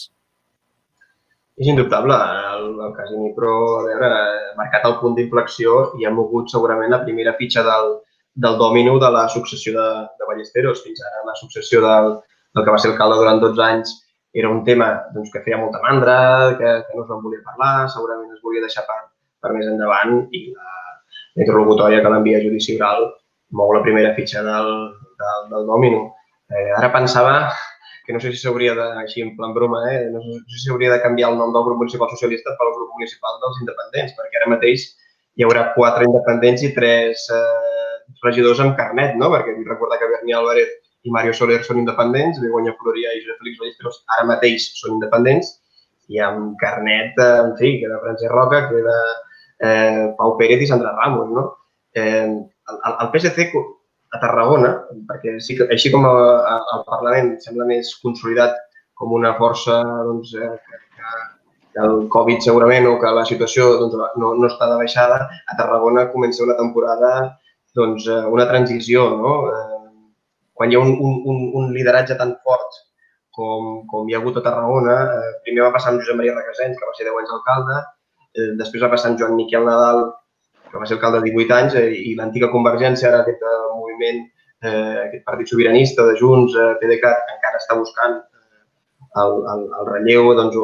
És indubtable. El, el Casini, però, a veure, ha marcat el punt d'inflexió i ha mogut segurament la primera fitxa del, del dòmino de la successió de, de Ballesteros. Fins ara la successió del, del que va ser alcalde durant 12 anys era un tema doncs, que feia molta mandra, que, que no es van voler parlar, segurament es volia deixar per, per més endavant i la, la interlocutòria que l'envia a judici oral mou la primera fitxa del, del, del domino. Eh, ara pensava que no sé si s'hauria de, així en plan broma, eh, no sé si s'hauria de canviar el nom del grup municipal socialista pel grup municipal dels independents, perquè ara mateix hi haurà quatre independents i tres eh, regidors amb carnet, no? Perquè vull recordar que Berni Álvarez i Mario Soler són independents, Begoña Floria i Josep Félix Ballesteros ara mateix són independents, i amb carnet, eh, en fi, queda Francesc Roca, queda eh, Pau Pérez i Sandra Ramos, no? Eh, el, el PSC a Tarragona, perquè sí que, així com el Parlament sembla més consolidat com una força doncs, eh, que, que el Covid segurament o que la situació doncs, no, no està de baixada, a Tarragona comença una temporada, doncs, eh, una transició. No? Eh, quan hi ha un, un, un lideratge tan fort com, com hi ha hagut a Tarragona, primer va passar amb Josep Maria Requesens, que va ser 10 anys alcalde, després va passar amb Joan Miquel Nadal, que va ser alcalde de 18 anys, eh, i l'antiga Convergència, ara aquest eh, moviment, eh, aquest partit sobiranista de Junts, eh, PDeCAT, encara està buscant eh, el, el, el relleu doncs,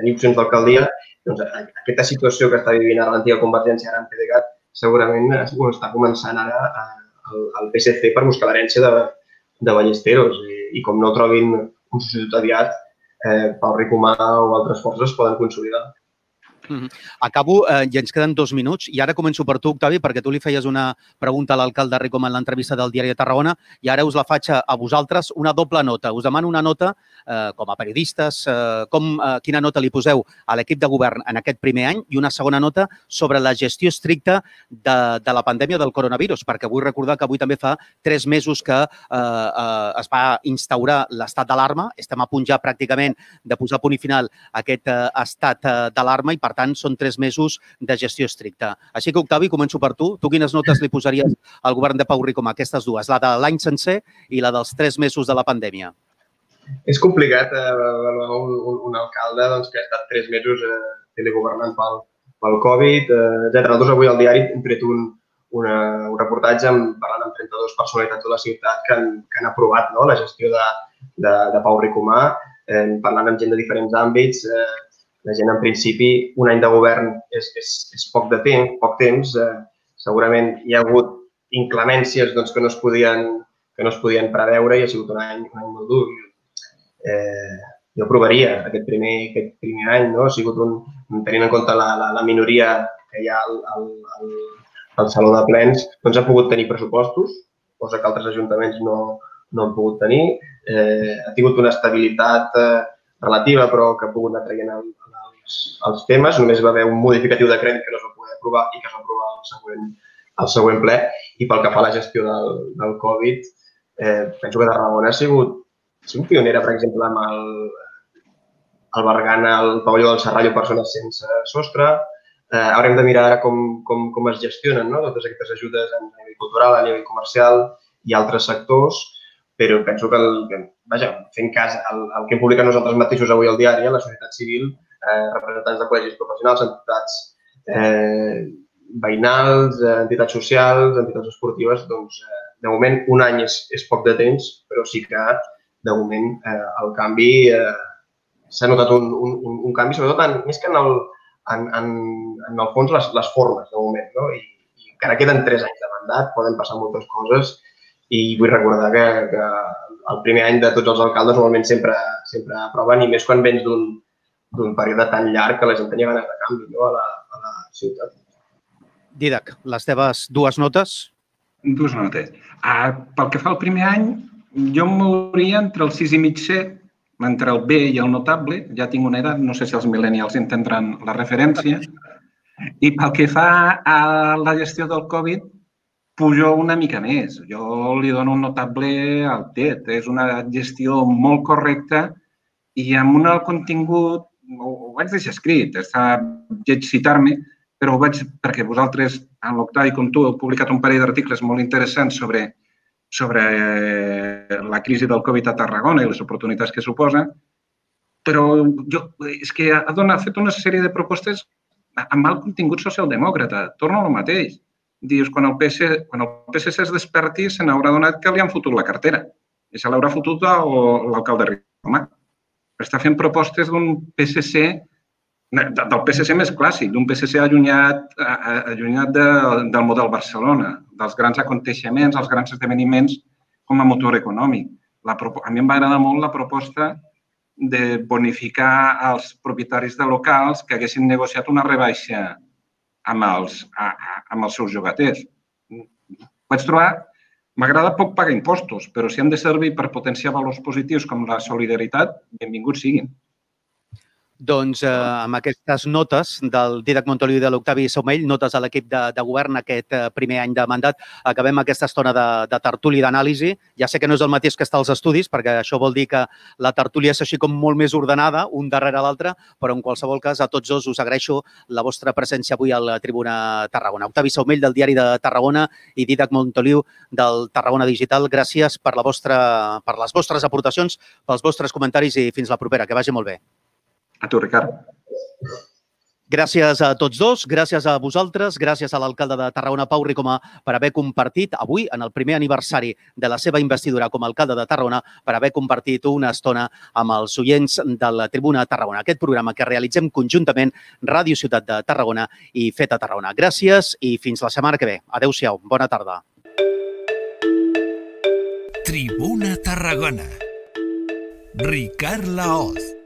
tenir opcions d'alcaldia, doncs aquesta situació que està vivint ara l'antiga Convergència, ara en PDeCAT, segurament ho està començant ara al PSC per buscar l'herència de, de Ballesteros i, i com no trobin un substitut aviat, eh, Pau Ricomà o altres forces poden consolidar. Mm -hmm. Acabo, eh, i ens queden dos minuts, i ara començo per tu, Octavi, perquè tu li feies una pregunta a l'alcalde Ricom en l'entrevista del Diari de Tarragona, i ara us la faig a, vosaltres, una doble nota. Us demano una nota eh, com a periodistes, eh, com, eh, quina nota li poseu a l'equip de govern en aquest primer any, i una segona nota sobre la gestió estricta de, de la pandèmia del coronavirus, perquè vull recordar que avui també fa tres mesos que eh, eh, es va instaurar l'estat d'alarma, estem a punt ja pràcticament de posar punt i final a aquest eh, estat eh, d'alarma i, per tant, són tres mesos de gestió estricta. Així que, Octavi, començo per tu. Tu quines notes li posaries al govern de Pau Ricomà, aquestes dues, la de l'any sencer i la dels tres mesos de la pandèmia? És complicat eh, avaluar un, un, un alcalde doncs, que ha estat tres mesos eh, telegovernant pel, pel Covid, eh, etc. Nosaltres avui al diari hem tret un, una, un reportatge amb, parlant amb 32 personalitats de la ciutat que han, que han aprovat no, la gestió de, de, de Pau Ricomà, eh, parlant amb gent de diferents àmbits, eh, la gent, en principi, un any de govern és, és, és poc de temps, poc temps. Eh, segurament hi ha hagut inclemències doncs, que, no es podien, que no es podien preveure i ha sigut un any, un any molt dur. Eh, jo provaria aquest primer, aquest primer any, no? ha sigut un, tenint en compte la, la, la minoria que hi ha al, al, al, al Saló de Plens, doncs ha pogut tenir pressupostos, cosa que altres ajuntaments no, no han pogut tenir. Eh, ha tingut una estabilitat eh, relativa, però que ha pogut anar traient el, els temes. Només va haver un modificatiu de crèdit que no es va poder aprovar i que es va aprovar el següent, el següent ple. I pel que fa a la gestió del, del Covid, eh, penso que Tarragona ha sigut, ha sigut pionera, per exemple, amb el, Bergana, el pavelló del Serrallo, persones sense sostre. Eh, haurem de mirar ara com, com, com es gestionen no? totes aquestes ajudes a nivell cultural, a nivell comercial i altres sectors, però penso que, el, que vaja, fent cas al, al que publiquen nosaltres mateixos avui al diari, la societat civil, eh, representants de col·legis professionals, entitats eh, veïnals, eh, entitats socials, entitats esportives, doncs, eh, de moment un any és, és poc de temps, però sí que de moment eh, el canvi eh, s'ha notat un, un, un, canvi, sobretot en, més que en el, en, en, en el fons les, les formes de moment, no? I, i encara queden tres anys de mandat, poden passar moltes coses i vull recordar que, que el primer any de tots els alcaldes normalment sempre, sempre aproven i més quan vens d'un d'un període tan llarg que la gent tenia ganes de canvi no? a, la, a la ciutat. Didac, les teves dues notes? Dues notes. Uh, pel que fa al primer any, jo em mouria entre el 6 i mig 7, entre el B i el notable. Ja tinc una edat, no sé si els millennials entendran la referència. I pel que fa a la gestió del Covid, pujo una mica més. Jo li dono un notable al TET. És una gestió molt correcta i amb un alt contingut ho, ho vaig deixar escrit, està lleig citar-me, però ho vaig, perquè vosaltres, en l'Octavi com tu, heu publicat un parell d'articles molt interessants sobre, sobre eh, la crisi del Covid a Tarragona i les oportunitats que suposa, però jo, és que ha, donat, ha fet una sèrie de propostes amb alt contingut socialdemòcrata. Torno al mateix. Dius, quan el, PC, quan el PSC es desperti, se n'haurà donat que li han fotut la cartera. I se l'haurà fotut l'alcalde Ricomà està fent propostes d'un PSC, del PSC més clàssic, d'un PSC allunyat, allunyat de, del model Barcelona, dels grans aconteixements, els grans esdeveniments com a motor econòmic. La, a mi em va agradar molt la proposta de bonificar als propietaris de locals que haguessin negociat una rebaixa amb els, a, a, amb els seus llogaters. Vaig trobar M'agrada poc pagar impostos, però si han de servir per potenciar valors positius com la solidaritat, benvinguts siguin. Doncs eh, amb aquestes notes del Didac Montoliu i de l'Octavi Somell, notes a l'equip de, de govern aquest eh, primer any de mandat, acabem aquesta estona de, de tertúlia d'anàlisi. Ja sé que no és el mateix que està als estudis, perquè això vol dir que la tertúlia és així com molt més ordenada, un darrere l'altre, però en qualsevol cas a tots dos us agraeixo la vostra presència avui a la Tribuna Tarragona. Octavi Somell del Diari de Tarragona i Didac Montoliu del Tarragona Digital, gràcies per, la vostra, per les vostres aportacions, pels vostres comentaris i fins la propera. Que vagi molt bé. A tu, Ricard. Gràcies a tots dos, gràcies a vosaltres, gràcies a l'alcalde de Tarragona, Pau Ricomà, per haver compartit avui, en el primer aniversari de la seva investidura com a alcalde de Tarragona, per haver compartit una estona amb els oients de la Tribuna Tarragona, aquest programa que realitzem conjuntament Ràdio Ciutat de Tarragona i Feta Tarragona. Gràcies i fins la setmana que ve. Adéu-siau, bona tarda. Tribuna Tarragona. Ricard Laoz.